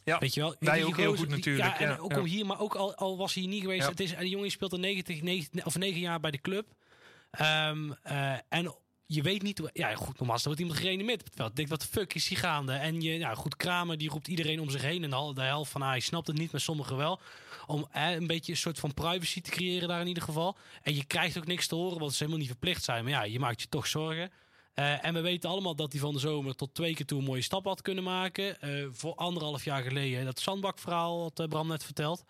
Ja, weet je wel? Wij ook heel goed natuurlijk. Ja, en ook hier, maar ook al, al was hij niet geweest. Het is, en die jongen speelt al 90, 9, of 9 jaar bij de club. Um, uh, en je weet niet hoe. Ja, goed, normaal wordt iemand gereanimeerd op het veld. Denk, wat de fuck is hier gaande? En je, ja, goed, Kramer die roept iedereen om zich heen. En de, de helft van hij snapt het niet, maar sommigen wel. Om eh, een beetje een soort van privacy te creëren daar in ieder geval. En je krijgt ook niks te horen, want ze helemaal niet verplicht zijn. Maar ja, je maakt je toch zorgen. Uh, en we weten allemaal dat hij van de zomer tot twee keer toe een mooie stap had kunnen maken. Uh, voor anderhalf jaar geleden, dat zandbakverhaal wat uh, Bram net verteld.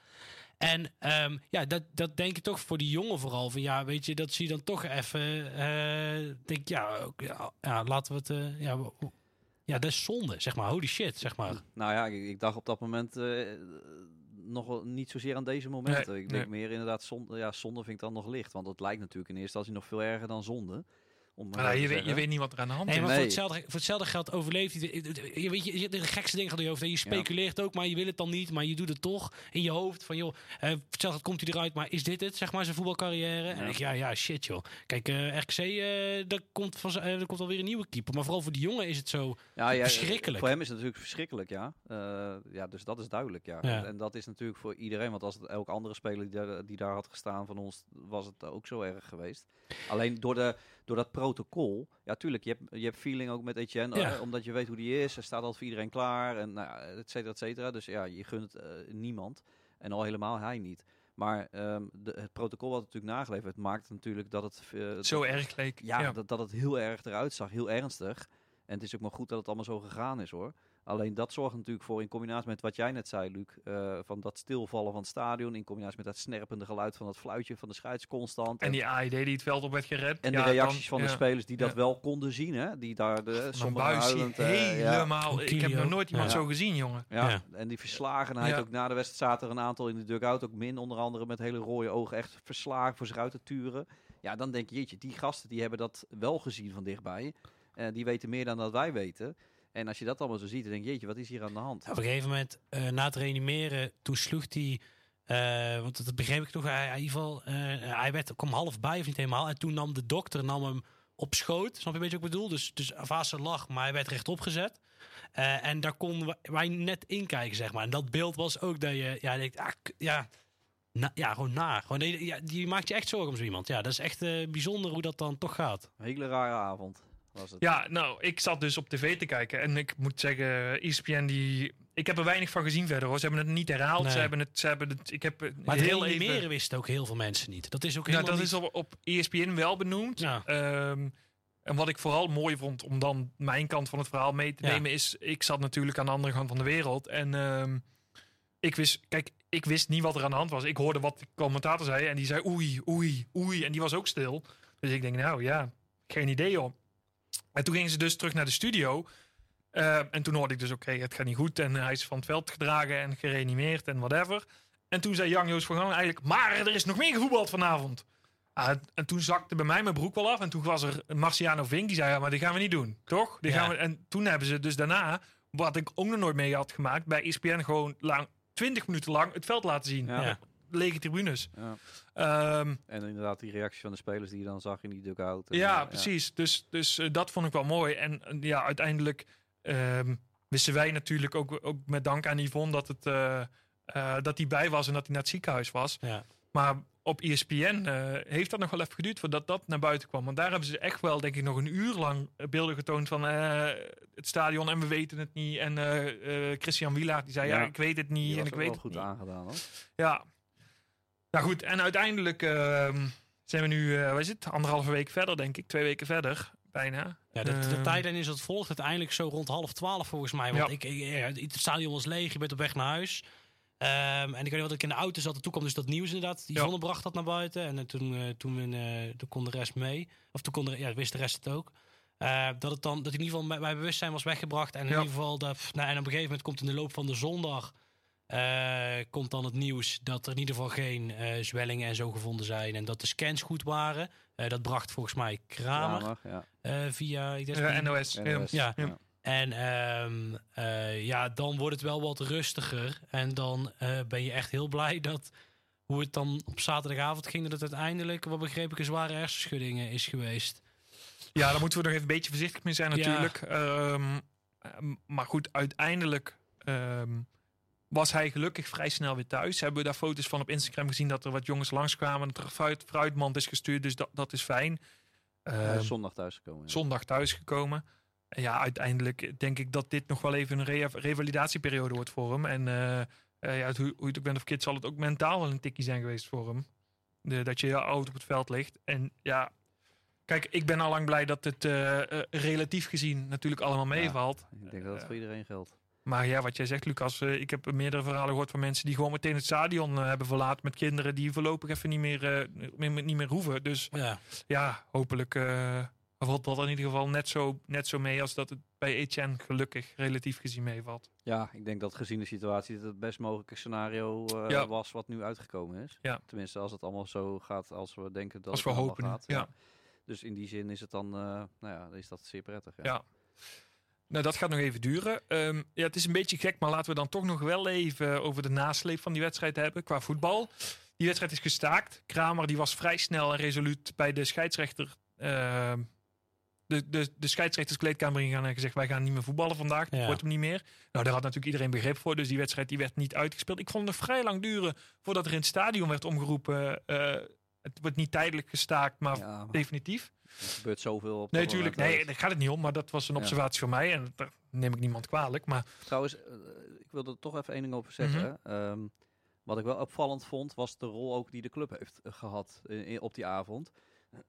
En um, ja, dat, dat denk ik toch voor die jongen vooral. Van ja, weet je, dat zie je dan toch even. denk ja, ja, ja, laten we het. ja, ja, dat is zonde, zeg maar. Holy shit, zeg maar. Nou ja, ik, ik dacht op dat moment nog niet zozeer aan deze momenten. ik denk meer inderdaad, zonde, ja, zonde vind ik dan nog licht. Want het lijkt natuurlijk in eerste instantie nog veel erger dan zonde. Om maar je, weet, je weet niet wat er aan de hand is. Nee, maar Voor, hetzelfde, voor hetzelfde geld overleeft hij. Je weet je, de gekste dingen gaat je hoofd. Je speculeert ook, maar je wil het dan niet. Maar je doet het toch in je hoofd. Van joh, uh, hetzelfde komt hij eruit. Maar is dit het, zeg maar, zijn voetbalcarrière? Ja. En ik, ja, ja, shit joh. Kijk, uh, RKC, uh, daar komt, van, uh, er komt alweer een nieuwe keeper. Maar vooral voor die jongen is het zo ja, ja, verschrikkelijk. Voor hem is het natuurlijk verschrikkelijk, ja. ja, dus dat is duidelijk, ja. ja. En dat is natuurlijk voor iedereen. Want als het elk andere speler die daar, die daar had gestaan van ons, was het ook zo erg geweest. Alleen door de door dat protocol. Ja, tuurlijk, je hebt, je hebt feeling ook met Etienne, ja. omdat je weet hoe die is. Er staat al voor iedereen klaar en nou, et cetera, et cetera. Dus ja, je gunt uh, niemand. En al helemaal hij niet. Maar um, de, het protocol wat natuurlijk nageleverd maakt natuurlijk dat het... Uh, zo erg leek. Ja, ja, Dat, dat het heel erg eruit zag, heel ernstig. En het is ook maar goed dat het allemaal zo gegaan is hoor. Alleen dat zorgt natuurlijk voor, in combinatie met wat jij net zei, Luc, uh, van dat stilvallen van het stadion, in combinatie met dat snerpende geluid van het fluitje van de scheids constant. En, die AED die het veld op werd gered. En de reacties van de spelers die dat wel konden zien, hè, die daar de sommige huilend, uh, helemaal. Ik heb nog nooit iemand zo gezien, jongen. Ja. en die verslagenheid ook na de wedstrijd zaten er een aantal in de dugout, ook min onder andere met hele rode ogen, echt verslagen voor zich uit te turen. Ja, dan denk je, jeetje, die gasten die hebben dat wel gezien van dichtbij. Uh, die weten meer dan dat wij weten. En als je dat allemaal zo ziet, dan denk je, jeetje, wat is hier aan de hand? Op een gegeven moment, uh, na het reanimeren, toen sloeg hij... Uh, want dat begreep ik toch. Hij, in ieder geval, uh, hij werd, kwam half bij of niet helemaal. En toen nam de dokter nam hem op schoot. Snap je een beetje wat ik bedoel? Dus, dus Vase lag, maar hij werd rechtop gezet. Uh, en daar konden wij net in kijken, zeg maar. En dat beeld was ook dat je, ja, denkt, ah, ja, na, ja, gewoon na. Gewoon, ja, die maakt je echt zorgen om zo iemand. Ja, dat is echt bijzonder hoe dat dan toch gaat. Een hele rare avond. Ja, nou, ik zat dus op tv te kijken en ik moet zeggen, ESPN die... Ik heb er weinig van gezien verder hoor. Ze hebben het niet herhaald. Ze hebben het, ze hebben het, ik heb maar heel het even... wisten ook heel veel mensen niet. Dat is ook helemaal nou, dat is op, op ESPN wel benoemd. Ja. Um, en wat ik vooral mooi vond om dan mijn kant van het verhaal mee te nemen is... Ik zat natuurlijk aan de andere kant van de wereld en um, ik wist... Kijk, ik wist niet wat er aan de hand was. Ik hoorde wat de commentator zei en die zei oei, oei, oei. En die was ook stil. Dus ik denk, nou ja, geen idee om. En toen gingen ze dus terug naar de studio. Uh, en toen hoorde ik dus, oké, het gaat niet goed. En hij is van het veld gedragen en gereanimeerd en whatever. En toen zei Jan Joos van Gang eigenlijk, maar er is nog meer gevoetbald vanavond. Uh, en toen zakte bij mij mijn broek wel af. En toen was er Marciano Vink, die zei, ja, maar die gaan we niet doen, toch? Die gaan we, en toen hebben ze dus daarna, wat ik ook nog nooit mee had gemaakt, bij ESPN gewoon lang, 20 minuten lang het veld laten zien. Ja. Lege tribunes. Ja. Ehm, En inderdaad die reacties van de spelers die je dan zag in die dugout. En, ja, eh, precies. Dus, dus eh, dat vond ik wel mooi. En ja, uiteindelijk ehm, wisten wij natuurlijk ook, ook met dank aan Yvonne dat, het, eh, eh, dat hij bij was en dat hij naar het ziekenhuis was. Ja. Maar op ESPN eh, heeft dat nog wel even geduurd voordat dat naar buiten kwam. Want daar hebben ze echt wel, denk ik, nog een uur lang beelden getoond van eh, het stadion en we weten het niet. En eh, eh, Christian Wielaert die zei, ja. Ja. ik weet het niet en ik weet wel het goed niet. aangedaan hoor. Ja. Nou goed, en uiteindelijk ehm, zijn we nu, eh wat is het, anderhalve week verder, denk ik. Twee weken verder, bijna. Ja, de, de Ehm, tijdlijn is het volgt uiteindelijk zo rond half twaalf volgens mij. Want Ja. ik, ik- het stadion was leeg, je bent op weg naar huis. Ehm, en ik weet niet wat ik in de auto zat. En toen kwam dus dat nieuws inderdaad. Die Ja. zonne bracht dat naar buiten. En eh, toen, eh, toen, toen kon de rest mee. Of toen kon de, ja, wist de rest het ook. Dat het dan dat in ieder geval mijn- mijn bewustzijn was weggebracht. En in Ja. ieder geval dat. Nou, en op een gegeven moment komt in de loop van de zondag. Eh, komt dan het nieuws dat er in ieder geval geen eh, zwellingen en zo gevonden zijn. En dat de scans goed waren. Eh, dat bracht volgens mij Kramer, Kramer, ja. eh, via ik denk, NOS. NOS, Ja. Ja. en ehm, eh, ja, dan wordt het wel wat rustiger. En dan eh, ben je echt heel blij dat hoe het dan op zaterdagavond ging, dat het uiteindelijk, wat begreep ik, een zware hersenschudding is geweest. Ja, daar moeten we nog even een beetje voorzichtig mee zijn natuurlijk. Ehm, maar goed, uiteindelijk ehm, was hij gelukkig vrij snel weer thuis. Hebben we daar foto's van op Instagram gezien dat er wat jongens langskwamen. Dat er een fruit, fruitmand is gestuurd, dus dat, dat is fijn. Ehm, zondag thuisgekomen. ja. zondag thuisgekomen. En ja, uiteindelijk denk ik dat dit nog wel even een re- revalidatieperiode wordt voor hem. En eh, eh, ja, hoe, hoe je het ook bent of kind, zal het ook mentaal wel een tikkie zijn geweest voor hem. De, dat je oud op het veld ligt. En ja, kijk, ik ben al lang blij dat het eh, relatief gezien natuurlijk allemaal meevalt. Ik denk dat het voor iedereen geldt. Maar ja, wat jij zegt, Lucas, eh, ik heb meerdere verhalen gehoord van mensen die gewoon meteen het stadion eh, hebben verlaten met kinderen die voorlopig even niet meer, eh, meer- niet meer hoeven. Dus Ja, ja, hopelijk eh, valt dat in ieder geval net zo, net zo mee als dat het bij Etienne gelukkig relatief gezien meevalt. Ja, ik denk dat gezien de situatie dat het best mogelijke scenario eh, Ja. was wat nu uitgekomen is. Ja. Tenminste, als het allemaal zo gaat als we denken dat Als het we hopen. gaat. ja. Dus in die zin is het dan, eh, nou ja, is dat zeer prettig. Ja. Nou, dat gaat nog even duren. Ehm, ja, het is een beetje gek, maar laten we dan toch nog wel even over de nasleep van die wedstrijd hebben qua voetbal. Die wedstrijd is gestaakt. Kramer die was vrij snel en resoluut bij de scheidsrechter. ehm, de, de, de scheidsrechterskleedkamer ingegaan en gezegd: Wij gaan niet meer voetballen vandaag. Dat Ja. wordt hem niet meer. Nou, daar had natuurlijk iedereen begrip voor. Dus die wedstrijd die werd niet uitgespeeld. Ik vond het vrij lang duren voordat er in het stadion werd omgeroepen. eh, het wordt niet tijdelijk gestaakt, maar Ja, maar definitief. Er gebeurt zoveel op Nee, natuurlijk. Nee, daar gaat het niet om. Maar dat was een observatie van mij. En daar neem ik niemand kwalijk. Maar Trouwens, eh, ik wilde er toch even één ding over zeggen. Mhm. Ehm, wat ik wel opvallend vond, was de rol ook die de club heeft eh, gehad in- in- op die avond.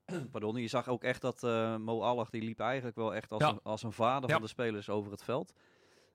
<clears throat> Pardon, je zag ook echt dat eh Mo Allag, die liep eigenlijk wel echt als, Ja. een, als een vader Ja. van de spelers over het veld.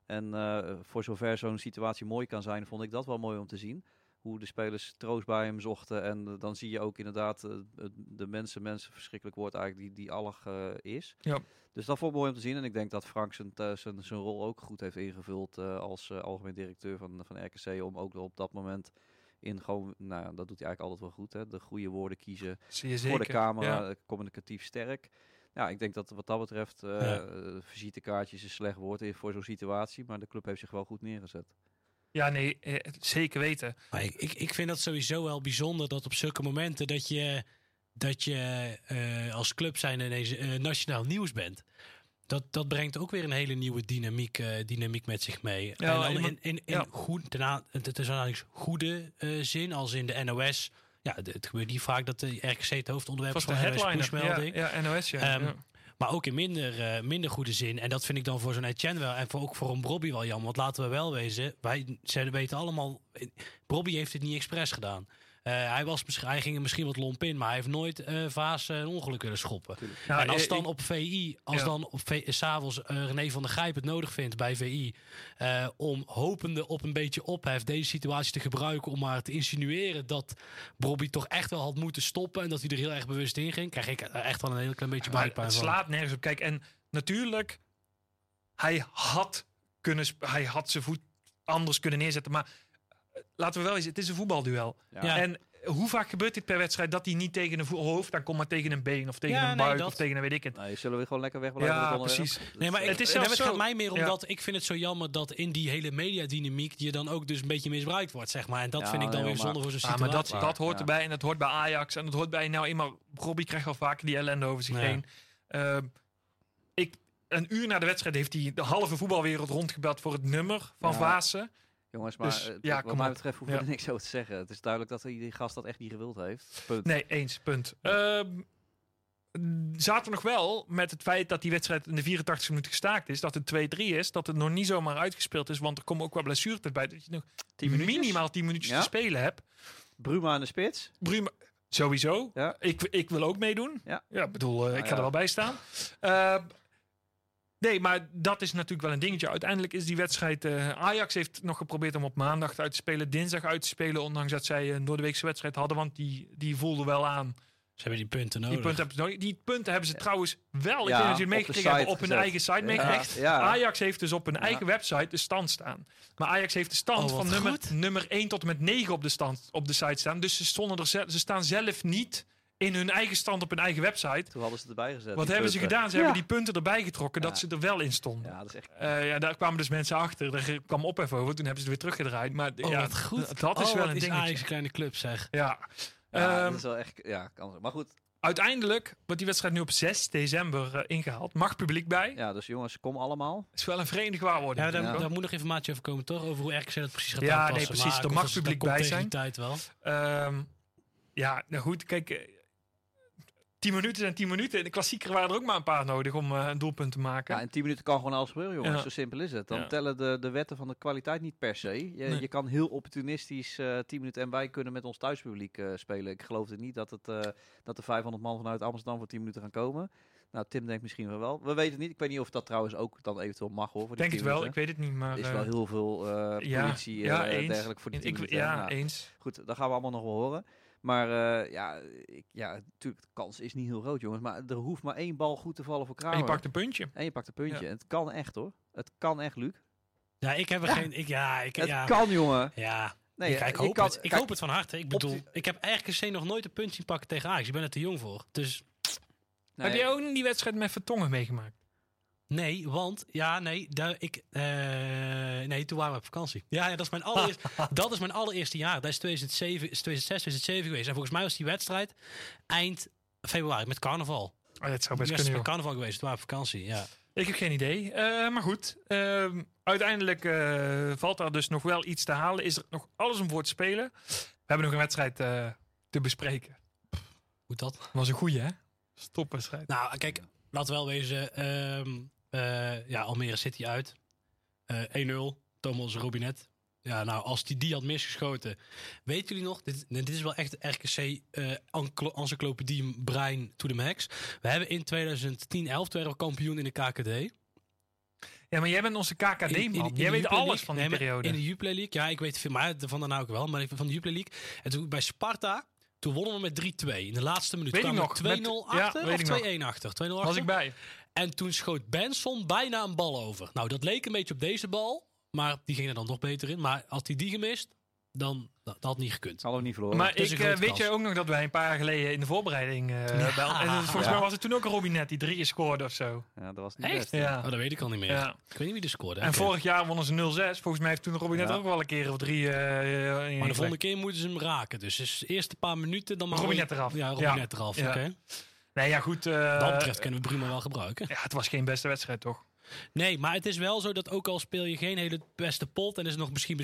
En eh, voor zover zo'n situatie mooi kan zijn, vond ik dat wel mooi om te zien. Hoe de spelers troost bij hem zochten. En eh, dan zie je ook inderdaad eh, de mensen, mensen, verschrikkelijk woord eigenlijk, die, die Allag eh, is. Ja. Dus dat vond ik mooi om te zien. En ik denk dat Frank zijn, zijn, zijn rol ook goed heeft ingevuld als algemeen directeur van, van RKC. Om ook op dat moment in gewoon, nou dat doet hij eigenlijk altijd wel goed. Hè, de goede woorden kiezen zie je voor de camera, Ja. communicatief sterk. Ja, ik denk dat wat dat betreft, Ja. visitekaartjes is een slecht woord voor zo'n situatie. Maar de club heeft zich wel goed neergezet. Ja, nee, eh, zeker weten. maar ik, ik, ik vind dat sowieso wel bijzonder dat op zulke momenten dat je, dat je eh, als club zijn ineens eh, nationaal nieuws bent. Dat, dat brengt ook weer een hele nieuwe dynamiek, dynamiek met zich mee. Ja, en in, in, in ja. goed, ten a- het is eigenlijk goede zin, als in de NOS. Ja, het gebeurt niet vaak dat de RKC het hoofdonderwerp is van de NOS headliner. Ja, ja, NOS, ja. Ehm, ja. Maar ook in minder, eh, minder goede zin. En dat vind ik dan voor zo'n Etienne wel. En voor, ook voor een Bobby wel jammer. Want laten we wel wezen. Wij ze weten allemaal. Bobby heeft het niet expres gedaan. Eh, hij, was, misschien- hij ging er misschien wat lomp in. Maar hij heeft nooit eh Vaas eh, een ongeluk willen schoppen. Ja, en als dan ik- op VI, als Ja. dan op V- s'avonds eh René van der Grijp het nodig vindt bij VI. eh, om hopende op een beetje ophef deze situatie te gebruiken. om maar te insinueren dat Bobby toch echt wel had moeten stoppen. en dat hij er heel erg bewust in ging. krijg ik er echt wel een heel klein beetje buikpijn het van. slaat nergens op. Kijk, en natuurlijk, hij had, kunnen, hij had zijn voet anders kunnen neerzetten. Maar laten we wel eens, het is een voetbalduel. Ja. En hoe vaak gebeurt dit per wedstrijd dat hij niet tegen een hoofd aankomt, maar tegen een been of tegen Ja, een nee, buik dat- of tegen een weet ik het. Nee, zullen we gewoon lekker wegblijven met Ja, precies. Nee, maar Het het, is zelfs het zo- gaat mij meer ja. omdat ik vind het zo jammer dat in die hele mediadynamiek die je dan ook dus een beetje misbruikt wordt, zeg maar. En dat Ja, vind ik dan weer zonde voor zo'n Ja, maar situatie. dat, dat hoort Ja. erbij en dat hoort bij Ajax en dat hoort bij nou eenmaal. Robbie krijgt al vaker die ellende over zich Ja. heen. Uh, ik, een uur na de wedstrijd heeft hij de halve voetbalwereld rondgebeld voor het nummer van Ja. Vaassen. Jongens, maar Dus, eh, ja, wat mij betreft hoeven we Ja. er niks over te zeggen. Het is duidelijk dat die gast dat echt niet gewild heeft. Punt. Nee, eens, punt. Ehm, zaten we nog wel met het feit dat die wedstrijd in de 84 minuut gestaakt is, dat het 2-3 is, dat het nog niet zomaar uitgespeeld is, want er komen ook wel blessures bij, dat je nog Tien minuutjes? minimaal 10 minuutjes Ja. te spelen hebt. Bruma in de spits. Bruma, sowieso. Ja. Ik, ik wil ook meedoen. Ja. ik bedoel, eh, ik Nou ga ja. er wel bij staan. <laughs> Eh, nee, maar dat is natuurlijk wel een dingetje. Uiteindelijk is die wedstrijd... eh, Ajax heeft nog geprobeerd om op maandag uit te spelen, dinsdag uit te spelen, ondanks dat zij een doordeweekse wedstrijd hadden, want die, die voelde wel aan. Ze hebben die punten Die nodig. punten, hebben ze nodig. die punten hebben ze trouwens wel, ik Ja, niet of jullie meegekregen hebben, op hun gezet. eigen site Ja, meegekregen. ja. Ajax heeft dus op hun Ja. eigen website de stand staan. Maar Ajax heeft de stand Oh, van nummer, nummer 1 tot en met 9 op de, stand, op de site staan. Dus ze, stonden er, ze staan zelf niet in hun eigen stand op hun eigen website. Toen hadden ze het erbij gezet. Wat hebben ze gedaan? Ze hebben die punten erbij getrokken dat Ja. ze er wel in stonden. Ja, dat is echt... Eh, ja, daar kwamen dus mensen achter. Daar kwam op even over. Toen hebben ze het weer teruggedraaid. Maar Oh, ja, wat goed. dat is Oh, wel wat een. Ajax een kleine club, zeg. Ja. Ja, Ehm, dat is wel echt... Ja, kan. Maar goed. uiteindelijk wordt die wedstrijd nu op 6 december eh, ingehaald. Mag publiek bij. Ja, dus jongens, kom allemaal. Is wel een vreemde gewaarwording. Ja, daar, Ja. daar moet nog informatie over komen, toch? Over hoe RKC dat precies gaat Ja, aanpassen. nee, precies. Maar Er mag dat- publiek dat bij zijn. die tijd wel. Ehm, ja, nou goed, kijk. Eh, 10 minuten zijn 10 minuten. In de klassieker waren er ook maar een paar nodig om eh, een doelpunt te maken. Ja, in 10 minuten kan gewoon alles gebeuren, jongens. Ja. Zo simpel is het. Dan Ja. tellen de, de wetten van de kwaliteit niet per se. Je, Nee. je kan heel opportunistisch eh 10 minuten en wij kunnen met ons thuispubliek eh, spelen. Ik geloof het niet dat, het, eh, dat er 500 man vanuit Amsterdam voor 10 minuten gaan komen. Nou, Tim denkt misschien wel. We weten het niet. Ik weet niet of dat trouwens ook dan eventueel mag hoor. Voor denk het 10 wel, ik weet het niet. Maar, Er is wel heel veel eh ja, politie en ja, eens. dergelijke voor die 10 ik, minuten. ja, Nou, eens. Goed, dat gaan we allemaal nog wel horen. Maar eh, ja, ik, ja, natuurlijk, de kans is niet heel groot, jongens. Maar er hoeft maar één bal goed te vallen voor En Kramer. je pakt een puntje. En je pakt een puntje. Ja. En het kan echt, hoor. Het kan echt, Luc. Ja, ik heb er geen... Ik, ja, ik, Het ja, kan, jongen. ja. Nee, ik, ik je hoop kan- het. Ik kijk, hoop het van harte. Ik bedoel, die- ik heb RKC nog nooit een punt zien pakken tegen Ajax. Ik ben er te jong voor. Dus nee, Heb jij ook in die wedstrijd met Vertongen meegemaakt? Nee, want... Ja, nee, daar, ik, eh, nee, toen waren we op vakantie. Ja, ja dat, is mijn allereerste, <laughs> dat is mijn allereerste jaar. Dat is 2007, is 2006, 2007 geweest. En volgens mij was die wedstrijd eind februari met carnaval. Oh, dat zou best kunnen. met joh. carnaval geweest. Toen waren we op vakantie, ja. Ik heb geen idee. Eh, maar goed, ehm, uiteindelijk eh, valt er dus nog wel iets te halen. Is er nog alles om voor te spelen? We hebben nog een wedstrijd eh, te bespreken. Hoe dat? Was een goeie, hè? Stopwedstrijd. Nou, kijk, laat wel wezen. ehm, eh, ja, Almere City uit. Eh 1-0. Thomas Robinet. Ja, nou, als die die had misgeschoten. Weten jullie nog? Dit, dit is wel echt RKC eh enclo- encyclopedie brein to the max. We hebben in 2010, 11 toen werden we kampioen in de KKD. Ja, maar jij bent onze KKD-man. Jij weet alles League. van die Nee, periode. In de Jupiler League. Ja, ik weet veel, maar van daarna ook wel. Maar even van de Jupiler League. En toen bij Sparta, toen wonnen we met 3-2. In de laatste minuut Weet ik kwamen nog, we met- 2-0 ja, achter of 2-1 achter. 2-0 was achter. ik bij. En toen schoot Benson bijna een bal over. Nou, dat leek een beetje op deze bal. Maar die ging er dan nog beter in. Maar had hij die gemist, dan dat, had niet gekund. Zal ook niet verloren. Maar ik, een eh, weet kans. jij ook nog dat wij een paar jaar geleden in de voorbereiding... eh, bij- en volgens Ja. mij was het toen ook Robinet die drie scoorde of zo. ja, dat was niet Echt? best. Ja. Oh, dat weet ik al niet meer. ja. Ik weet niet wie er scoorde. En vorig jaar wonnen ze 0-6. Volgens mij heeft toen Robinet Ja. ook wel een keer of drie... eh, in Maar de volgende keer moeten ze hem raken. Dus de eerste paar minuten dan maar... Robinet eraf. Ja, Ja. Robinet eraf. Ja. Oké. Nee, ja goed. eh, dat betreft kunnen we Bruma wel gebruiken. ja, het was geen beste wedstrijd, toch? Nee, maar het is wel zo dat ook al speel je geen hele beste pot... en is nog misschien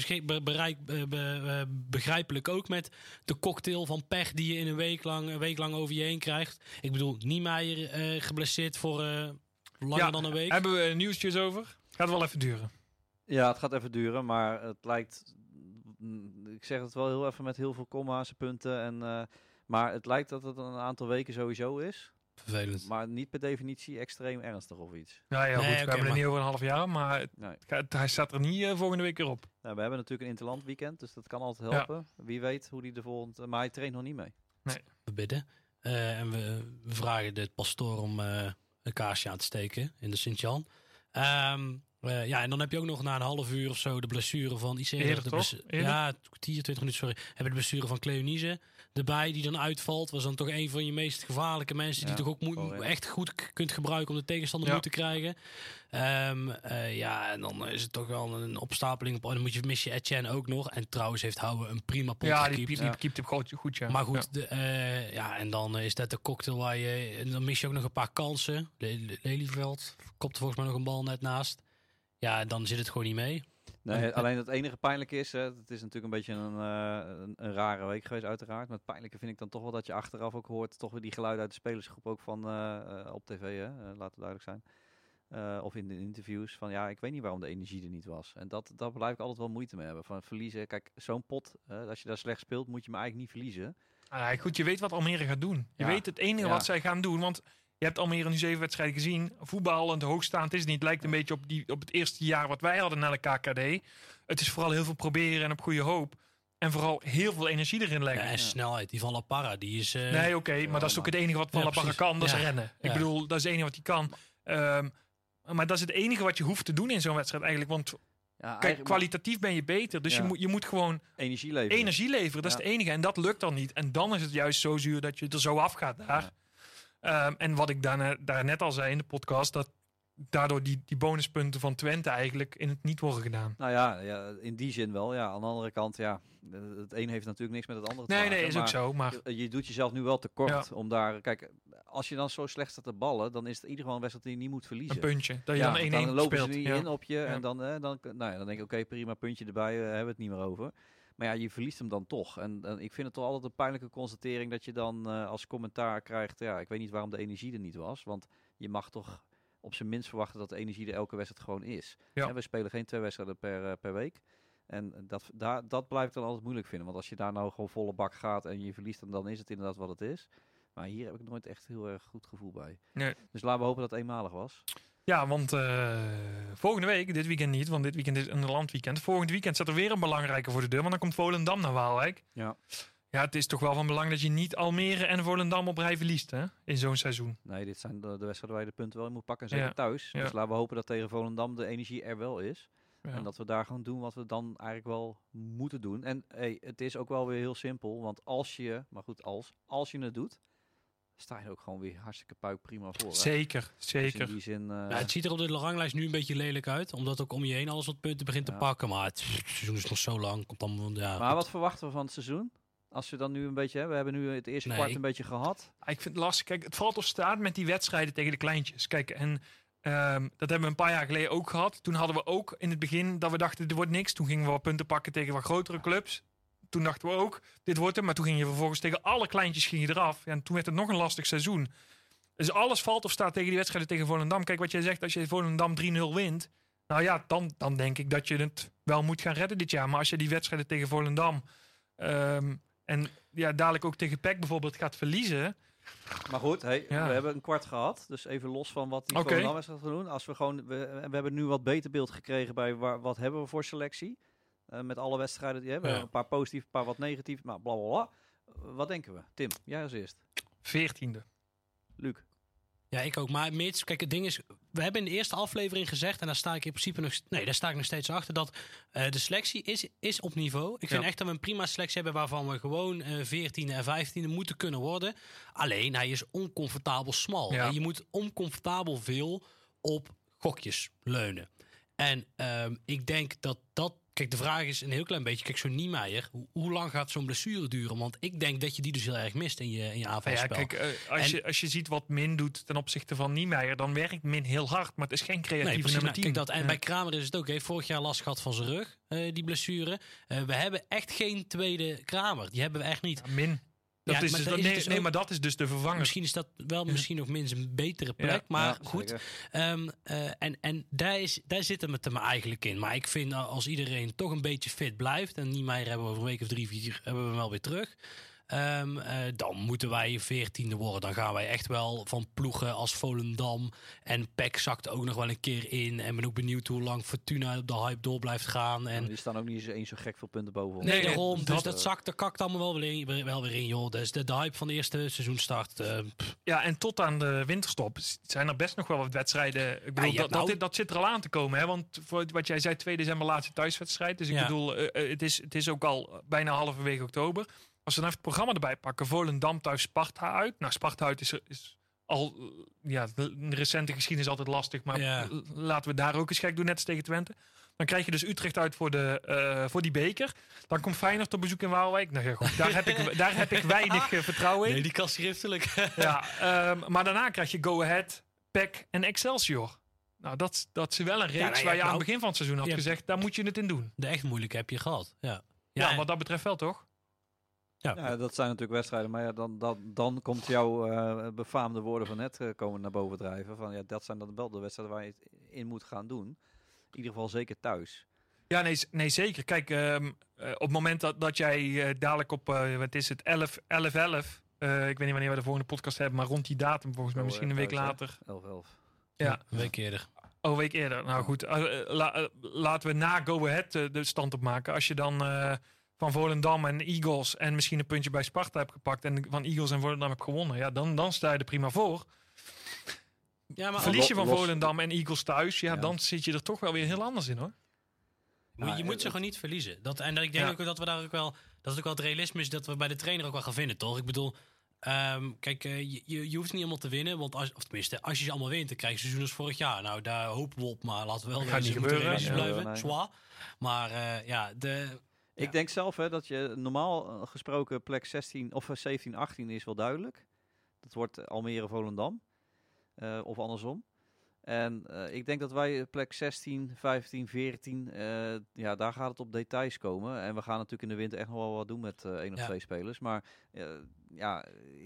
bereik, be- be- begrijpelijk ook met de cocktail van pech... die je in een week lang, een week lang over je heen krijgt. Ik bedoel, Niemeyer eh geblesseerd voor eh, langer Ja, dan een week. Hebben we nieuwsjes over? Gaat wel even duren. Ja, het gaat even duren, maar het lijkt... Ik zeg het wel heel even met heel veel comma's en punten. En, eh, maar het lijkt dat het een aantal weken sowieso is. Vervelend. Maar niet per definitie extreem ernstig of iets. Nou ja, Nee, goed. oké, we hebben maar- het niet over een half jaar, maar het Nee. gaat- hij staat er niet eh, volgende week weer op. Nou, we hebben natuurlijk een interland weekend, dus dat kan altijd Ja. helpen. Wie weet hoe die de volgende... Maar hij traint nog niet mee. We bidden. Eh, en we, we vragen de pastoor om eh, een kaarsje aan te steken in de Sint-Jan. Ehm, Eh, ja, en dan heb je ook nog na een half uur of zo de blessure van Eerder? Ja, kwartier, 20 minuten, sorry. Hebben de blessure van Cleonise erbij, die dan uitvalt. Was dan toch een van je meest gevaarlijke mensen die Ja, toch ook moet- echt goed kunt gebruiken om de tegenstander Ja. moe te krijgen. Ehm, eh, ja, en dan is het toch wel een opstapeling. Op, oh, dan moet je, mis je Etienne ook nog. En trouwens heeft Houwe een prima pot Ja, die, gekiept. die, die keept hem goed, goed ja. Maar goed, Ja. de, eh, ja, en dan is dat de cocktail waar je... En dan mis je ook nog een paar kansen. Le- Le- Lelyveld kopte volgens mij nog een bal net naast. Ja, dan zit het gewoon niet mee. Nee, En- alleen het enige pijnlijke is, hè, het is natuurlijk een beetje een, eh, een, een rare week geweest uiteraard. Maar het pijnlijke vind ik dan toch wel dat je achteraf ook hoort, toch weer die geluiden uit de spelersgroep ook van eh, eh, op tv, hè, laten we duidelijk zijn. Eh, of in de interviews van ja, ik weet niet waarom de energie er niet was. En dat, dat blijf ik altijd wel moeite mee hebben. Van verliezen, kijk, zo'n pot, als je daar slecht speelt, moet je me eigenlijk niet verliezen. Ah, goed, je weet wat Almere gaat doen. Je Ja. weet het enige Ja. wat zij gaan doen. Want je hebt Almere nu zeven wedstrijden gezien. Voetbal en de hoogstaand is het niet. Het lijkt een beetje op, die, op het eerste jaar wat wij hadden naar de KKD. Het is vooral heel veel proberen en op goede hoop. En vooral heel veel energie erin Ja, leggen. en snelheid. Die van La Parra, die is... eh, nee, oké, maar dat is ook het enige wat Van Ja, La Parra kan. Dat is Ja. rennen. Ik Ja. bedoel, dat is het enige wat hij kan. Ehm, maar dat is het enige wat je hoeft te doen in zo'n wedstrijd eigenlijk. Want Ja, kijk, eigenlijk kwalitatief ben je beter. Dus Ja. je, moet, je moet gewoon energie leveren. energie leveren. Dat is Ja. het enige. En dat lukt dan niet. En dan is het juist zo zuur dat je er zo afgaat daar. Ehm, en wat ik daarna, daar net al zei in de podcast, dat daardoor die, die bonuspunten van Twente eigenlijk in het niet worden gedaan. Nou ja, ja, in die zin wel. Ja, aan de andere kant, ja, het een heeft natuurlijk niks met het andere te Nee, maken. nee, is ook zo. Maar Je, je doet jezelf nu wel tekort om daar. Kijk, als je dan zo slecht staat te ballen, dan is het in ieder geval een wedstrijd die je niet moet verliezen. een puntje. Dat je ja, dan 1-1 dan lopen speelt. ze niet in op je en dan, eh, dan, nou ja, dan denk ik, oké, prima, puntje erbij, eh, hebben we het niet meer over. Maar ja, je verliest hem dan toch. En, en ik vind het toch altijd een pijnlijke constatering dat je dan eh, als commentaar krijgt, ja, ik weet niet waarom de energie er niet was, want je mag toch op zijn minst verwachten dat de energie er elke wedstrijd gewoon is. Ja. En we spelen geen twee wedstrijden per, eh, per week. En dat, daar, dat blijf ik dan altijd moeilijk vinden. Want als je daar nou gewoon volle bak gaat en je verliest, dan, dan is het inderdaad wat het is. Maar hier heb ik nooit echt heel erg goed gevoel bij. Nee. Dus laten we hopen dat het eenmalig was. Ja, want eh, volgende week, dit weekend niet, want dit weekend is een landweekend. Volgend weekend staat er weer een belangrijke voor de deur, want dan komt Volendam naar Waalwijk. Ja. Ja, het is toch wel van belang dat je niet Almere en Volendam op rij verliest hè, in zo'n seizoen. Nee, dit zijn de, de wedstrijden waar je de punten wel in moet pakken. Zeker Ja. thuis. Ja. Dus laten we hopen dat tegen Volendam de energie er wel is. Ja. En dat we daar gewoon doen wat we dan eigenlijk wel moeten doen. En hey, het is ook wel weer heel simpel. Want als je, maar goed, als, als je het doet, sta je ook gewoon weer hartstikke puik prima voor. hè. Zeker, Dus zeker. in die zin, eh, Ja, het ziet er op de ranglijst nu een beetje lelijk uit. Omdat ook om je heen alles wat punten begint te pakken. Maar het, het seizoen is nog zo lang. Komt dan, ja, maar goed. wat verwachten we van het seizoen? Als we dan nu een beetje, hè, we hebben nu het eerste Nee, kwart ik- een beetje gehad. Ah, Ik vind het lastig. Kijk, het valt of staat met die wedstrijden tegen de kleintjes. Kijk, en ehm, dat hebben we een paar jaar geleden ook gehad. Toen hadden we ook in het begin dat we dachten, dit wordt niks. Toen gingen we wat punten pakken tegen wat grotere clubs. Toen dachten we ook, dit wordt hem. Maar toen ging je vervolgens tegen alle kleintjes ging je eraf. Ja, en toen werd het nog een lastig seizoen. Dus alles valt of staat tegen die wedstrijden tegen Volendam. Kijk wat jij zegt, als je Volendam 3-0 wint. Nou ja, dan, dan denk ik dat je het wel moet gaan redden dit jaar. Maar als je die wedstrijden tegen Volendam... ehm, en ja, dadelijk ook tegen PEC bijvoorbeeld gaat verliezen... Maar goed, hey, Ja. we hebben een kwart gehad. Dus even los van wat die Oké. Volendam is gaan doen. Als we gewoon, we, we hebben nu wat beter beeld gekregen bij waar, wat hebben we voor selectie. Eh, met alle wedstrijden die hebben. Ja. Een paar positief, een paar wat negatief. Maar bla bla bla. Wat denken we? Tim, jij als eerst. Veertiende. Luc. Ja, ik ook. Maar mits, kijk, het ding is, we hebben in de eerste aflevering gezegd, en daar sta ik in principe nog, nee, daar sta ik nog steeds achter, dat eh, de selectie is, is op niveau. Ik vind Ja. echt dat we een prima selectie hebben waarvan we gewoon eh 14e en 15e moeten kunnen worden. Alleen, hij is oncomfortabel smal. Ja. En je moet oncomfortabel veel op gokjes leunen. En ehm, ik denk dat dat. Kijk, de vraag is een heel klein beetje. Kijk, zo'n Niemeyer, hoe, hoe lang gaat zo'n blessure duren? Want ik denk dat je die dus heel erg mist in je, in je Nou ja, aanvalspel. kijk, eh, als, En- je, als je ziet wat Min doet ten opzichte van Niemeyer, dan werkt Min heel hard, maar het is geen creatieve Nee, precies. Nou, 10. kijk dat, en Ja. bij Kramer is het ook. Heeft vorig jaar last gehad van zijn rug, eh, die blessure. Eh, we hebben echt geen tweede Kramer. Die hebben we echt niet. Ja, Min. Dat Ja, is maar dus, is nee, dus nee, ook- maar dat is dus de vervanger. Misschien is dat wel misschien nog minstens een betere plek. Ja. maar Ja, goed. Ehm, eh, en en daar, is, daar zit het maar eigenlijk in. Maar ik vind uh, als iedereen toch een beetje fit blijft. En Niemeyer hebben we over een week of drie, vier hebben we hem wel weer terug. Ehm, eh, dan moeten wij veertiende worden. Dan gaan wij echt wel van ploegen als Volendam. En PEC zakt ook nog wel een keer in. En ben ook benieuwd hoe lang Fortuna op de hype door blijft gaan. En die staan ook niet eens zo gek veel punten boven. Nee, Nee, daarom. dat- dus dat zakt, dat kakt allemaal wel weer, in, wel weer in, joh. Dus de, de hype van de eerste seizoenstart. eh Ja, en tot aan de winterstop zijn er best nog wel wat wedstrijden. Ik bedoel, dat, dat, nou- dat zit er al aan te komen. Hè? Want voor wat jij zei, 2 december laatste thuiswedstrijd. Dus ik Ja. bedoel, eh, het, is, het is ook al bijna halverwege oktober. Als we dan even het programma erbij pakken. Volendam thuis Sparta uit. Nou, Sparta uit is, is al... eh, Ja, de recente geschiedenis is altijd lastig. Maar Ja. laten we daar ook eens gek doen, net als tegen Twente. Dan krijg je dus Utrecht uit voor, de, eh, voor die beker. Dan komt Feyenoord op bezoek in Waalwijk. Nou ja, goed, daar, heb ik, daar heb ik weinig eh, vertrouwen in. Nee, die kast schriftelijk. <laughs> Ja, ehm, maar daarna krijg je Go Ahead, PEC en Excelsior. Nou, dat, dat is wel een reeks nou ja, waar je aan nou- het begin van het seizoen had gezegd, daar moet je het in doen. de echt moeilijke heb je gehad. Ja, Ja, wat dat betreft wel, toch? Ja. Ja, dat zijn natuurlijk wedstrijden, maar ja, dan, dan, dan komt jouw eh, befaamde woorden van net eh, komen naar boven drijven. Van, ja, dat zijn dan wel de wedstrijden waar je het in moet gaan doen. In ieder geval zeker thuis. Ja, nee, nee zeker. Kijk, ehm, eh, op het moment dat, dat jij eh, dadelijk op, eh, wat is het, 11, 11, 11, eh, ik weet niet wanneer we de volgende podcast hebben, maar rond die datum volgens mij, Go misschien een week later. 11-11. Ja. een week eerder. Oh, een week eerder. Nou goed, la- laten we na Go Ahead de stand opmaken. Als je dan eh, van Volendam en Eagles en misschien een puntje bij Sparta hebt gepakt en van Eagles en Volendam hebt gewonnen, ja, dan, dan sta je er prima voor. Ja, maar Verlies je van los- Volendam en Eagles thuis, ja, Ja. dan zit je er toch wel weer heel anders in hoor. Moet- Ja, je moet het- ze gewoon niet verliezen. Dat, en dat, ik denk Ja. ook dat we daar ook wel. Dat is ook wel het realisme is dat we bij de trainer ook wel gaan vinden, toch? Ik bedoel, ehm, kijk, eh, je, je, je hoeft niet allemaal te winnen. Want als, of tenminste, als je ze allemaal wint, dan krijg je seizoen als vorig jaar. Nou, daar hopen we op. Maar laten we wel Gaat wezen, niet gebeuren. blijven. nee. Maar eh, ja, de, Ik Ja. denk zelf hè, dat je normaal eh, gesproken plek 16 of eh, 17, 18 is wel duidelijk. Dat wordt Almere Volendam. Eh, of andersom. En eh, ik denk dat wij plek 16, 15, 14, eh, ja, daar gaat het op details komen. En we gaan natuurlijk in de winter echt nog wel wat doen met eh één of Ja. twee spelers. Maar eh, ja,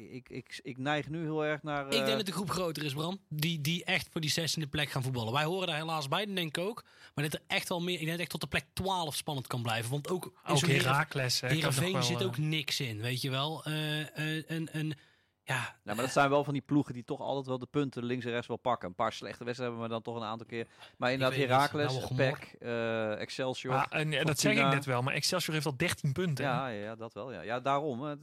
ik, ik, ik neig nu heel erg naar... ik denk eh, dat de groep groter is, Bram. Die, die echt voor die 16e plek gaan voetballen. Wij horen daar helaas bij, denk ik ook. Maar dat er echt wel meer. Ik denk dat echt tot de plek 12 spannend kan blijven. Want ook. in Ook Herakles. Heerenveen zit eh, ook niks in, weet je wel. Eh, eh, ja, maar dat zijn wel van die ploegen die toch altijd wel de punten links en rechts wel pakken. Een paar slechte wedstrijden hebben we dan toch een aantal keer. Maar inderdaad. Herakles, Nou. PEC, eh, Excelsior. Ah, en, en dat zeg ik net wel, maar Excelsior heeft al 13 punten. ja, ja, ja, dat wel. Ja, ja daarom. Hè.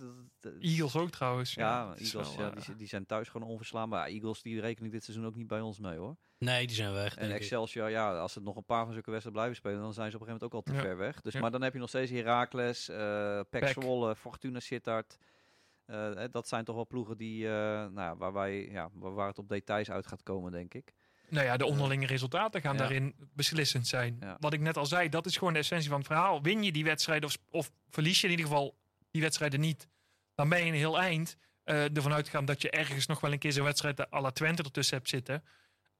Eagles ook trouwens. Ja, Eagles wel, ja, eh, die, die zijn thuis gewoon onverslaanbaar. Ja, Eagles die reken ik dit seizoen ook niet bij ons mee hoor. nee, die zijn weg. En denk ik. Excelsior, ja, als het nog een paar van zulke wedstrijden blijven spelen, dan zijn ze op een gegeven moment ook al te Ja. ver weg. Dus, Ja. Maar dan heb je nog steeds Heracles, eh PEC PEC. Zwolle, Fortuna Sittard. Eh, dat zijn toch wel ploegen die, eh, nou, ja, waar, wij, ja, waar het op details uit gaat komen, denk ik. Nou ja, de onderlinge resultaten gaan Ja. daarin beslissend zijn. Ja. Wat ik net al zei, dat is gewoon de essentie van het verhaal. Win je die wedstrijden of, of verlies je in ieder geval die wedstrijden niet, dan ben je een heel eind. eh ervan uitgaan dat je ergens nog wel een keer zo'n wedstrijd à la Twente ertussen hebt zitten.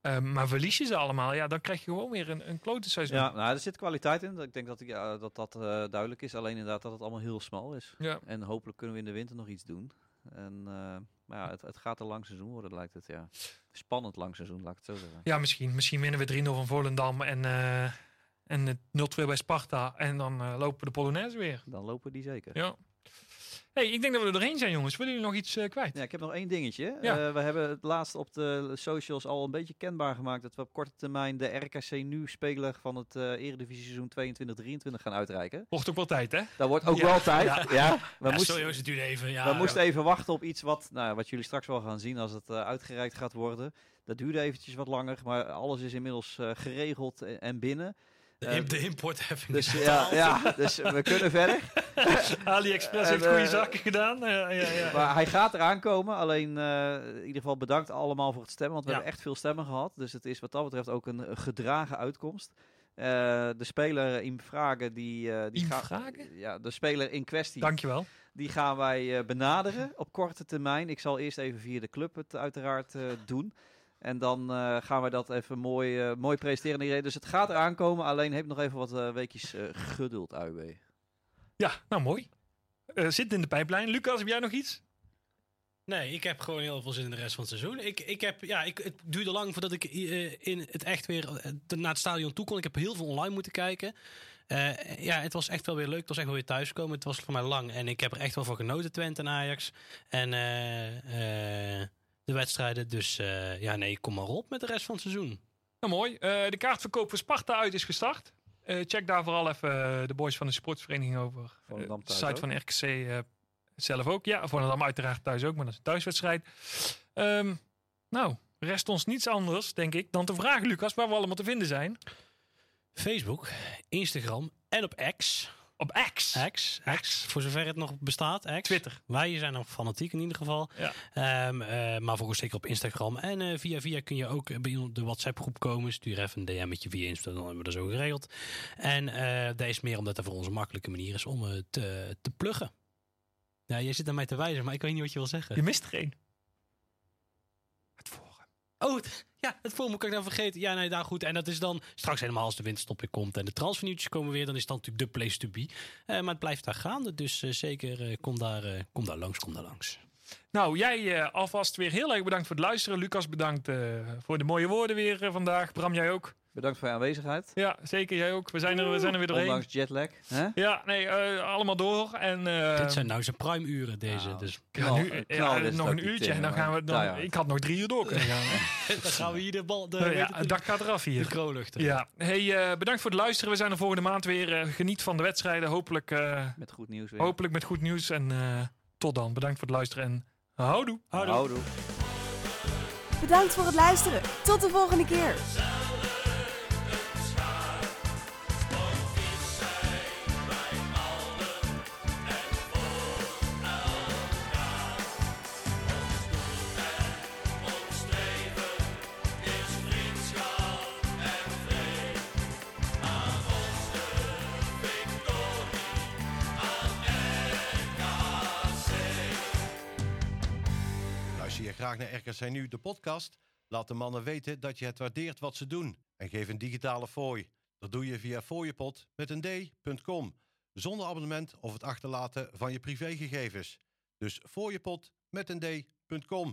Eh, maar verlies je ze allemaal, ja, dan krijg je gewoon weer een, een klote seizoen. Ja, nou, er zit kwaliteit in. Ik denk dat ja, dat, dat eh, duidelijk is. Alleen inderdaad dat het allemaal heel smal is. Ja. En hopelijk kunnen we in de winter nog iets doen. En, eh, maar ja, het, het gaat een lang seizoen worden, lijkt het. Ja. Spannend lang seizoen, laat ik het zo zeggen. Ja, misschien. Misschien winnen we 3-0 van Volendam en, eh en het 0-2 bij Sparta. En dan lopen de Polonaise weer. Dan lopen die zeker. Ja. Hey, ik denk dat we er doorheen zijn, jongens. Willen jullie nog iets eh, kwijt? Ja, ik heb nog één dingetje. Ja. Eh, we hebben het laatst op de socials al een beetje kenbaar gemaakt dat we op korte termijn de RKC nu speler van het eh Eredivisie seizoen 22-23 gaan uitreiken. Wordt ook wel tijd, hè? Dat wordt ook Ja. wel tijd. Ja. Ja. <laughs> We, moesten, sorry, jongens, het duurde even. Ja, we moesten even wachten op iets wat, nou, wat jullie straks wel gaan zien als het uitgereikt gaat worden. Dat duurde eventjes wat langer, maar alles is inmiddels geregeld en binnen. De, eh, de importheffing Dus ja, ja, dus we kunnen <laughs> verder. AliExpress heeft goede eh, zaken gedaan. Ja, ja, ja. Maar hij gaat eraan komen. Alleen eh, in ieder geval bedankt allemaal voor het stemmen. Want we hebben echt veel stemmen gehad. Dus het is wat dat betreft ook een, gedragen uitkomst. De speler in vragen die, eh die gaan-? Ja, de speler in kwestie. Dankjewel. Die gaan wij benaderen op korte termijn. Ik zal eerst even via de club het uiteraard doen. En dan eh, gaan wij dat even mooi, eh, mooi presenteren. iedereen. Dus het gaat eraan komen. Alleen heb nog even wat eh, weekjes eh, geduld, AUB. Ja, nou mooi. Eh, zit in de pijplijn. Lucas, heb jij nog iets? Nee, ik heb gewoon heel veel zin in de rest van het seizoen. Ik, ik heb, ja, ik, het duurde lang voordat ik eh, in het echt weer naar het stadion toe kon. Ik heb heel veel online moeten kijken. Eh, ja, het was echt wel weer leuk. Het was echt wel weer thuiskomen. Het was voor mij lang. En ik heb er echt wel van genoten, Twente en Ajax. En eh, eh, de wedstrijden. Dus eh, ja, nee, kom maar op met de rest van het seizoen. Nou, mooi. Eh, de kaartverkoop voor Sparta uit is gestart. Eh, check daar vooral even de boys van de sportsvereniging over. Thuis site ook. van RKC eh, zelf ook. Ja, Volendam uiteraard thuis ook, maar dat is een thuiswedstrijd. Ehm, nou, rest ons niets anders, denk ik, dan te vragen, Lucas, waar we allemaal te vinden zijn. Facebook, Instagram en op X. Op X. X, X, voor zover het nog bestaat. X. Twitter. Wij zijn nog fanatiek in ieder geval. Ja. Ehm, eh, maar volgens zeker op Instagram. En eh, via via kun je ook bij de WhatsApp groep komen. Stuur even een DM'tje via Insta, dan hebben we dat zo geregeld. En eh dat is meer omdat het voor ons een makkelijke manier is om het te, te pluggen. Ja, jij zit aan mij te wijzen, maar ik weet niet wat je wil zeggen. Je mist er één. Het forum. Oh, het- ja, het forum kan ik nou vergeten. Ja, nee, daar goed. En dat is dan straks helemaal als de winterstop komt en de transfernieuwtjes komen weer, dan is dat natuurlijk de place to be. Eh, maar het blijft daar gaande, dus eh, zeker eh, kom, daar, kom daar langs, kom daar langs. Nou, jij eh, alvast weer heel erg bedankt voor het luisteren. Lucas, bedankt voor de mooie woorden weer vandaag. Bram, jij ook? Bedankt voor je aanwezigheid. Ja, zeker jij ook. We zijn er, we zijn er weer doorheen. Ondanks jetlag. Hè? Ja, nee, eh, allemaal door. En, eh, Dit zijn nou zijn prime uren, deze. nou, Dus ja, knal- nu, ja, nog een uurtje en dan gaan we. Dan, Ja, ja. Ik had nog drie uur door kunnen gaan. hè. <laughs> dan gaan we hier de bal, de, ja, weet het dak gaat eraf de hier. kroonluchter. Ja, hey, eh, bedankt voor het luisteren. We zijn er volgende maand weer. Eh, geniet van de wedstrijden. Hopelijk, eh, Met goed nieuws weer. hopelijk met goed nieuws. En eh, tot dan. Bedankt voor het luisteren en houdoe. Houdoe. Bedankt voor het luisteren. Tot de volgende keer. Graag naar RKC Nu, de podcast? Laat de mannen weten dat je het waardeert wat ze doen. En geef een digitale fooi. Dat doe je via fooiepot met een d.com. Zonder abonnement of het achterlaten van je privégegevens. Dus fooiepot met een d.com.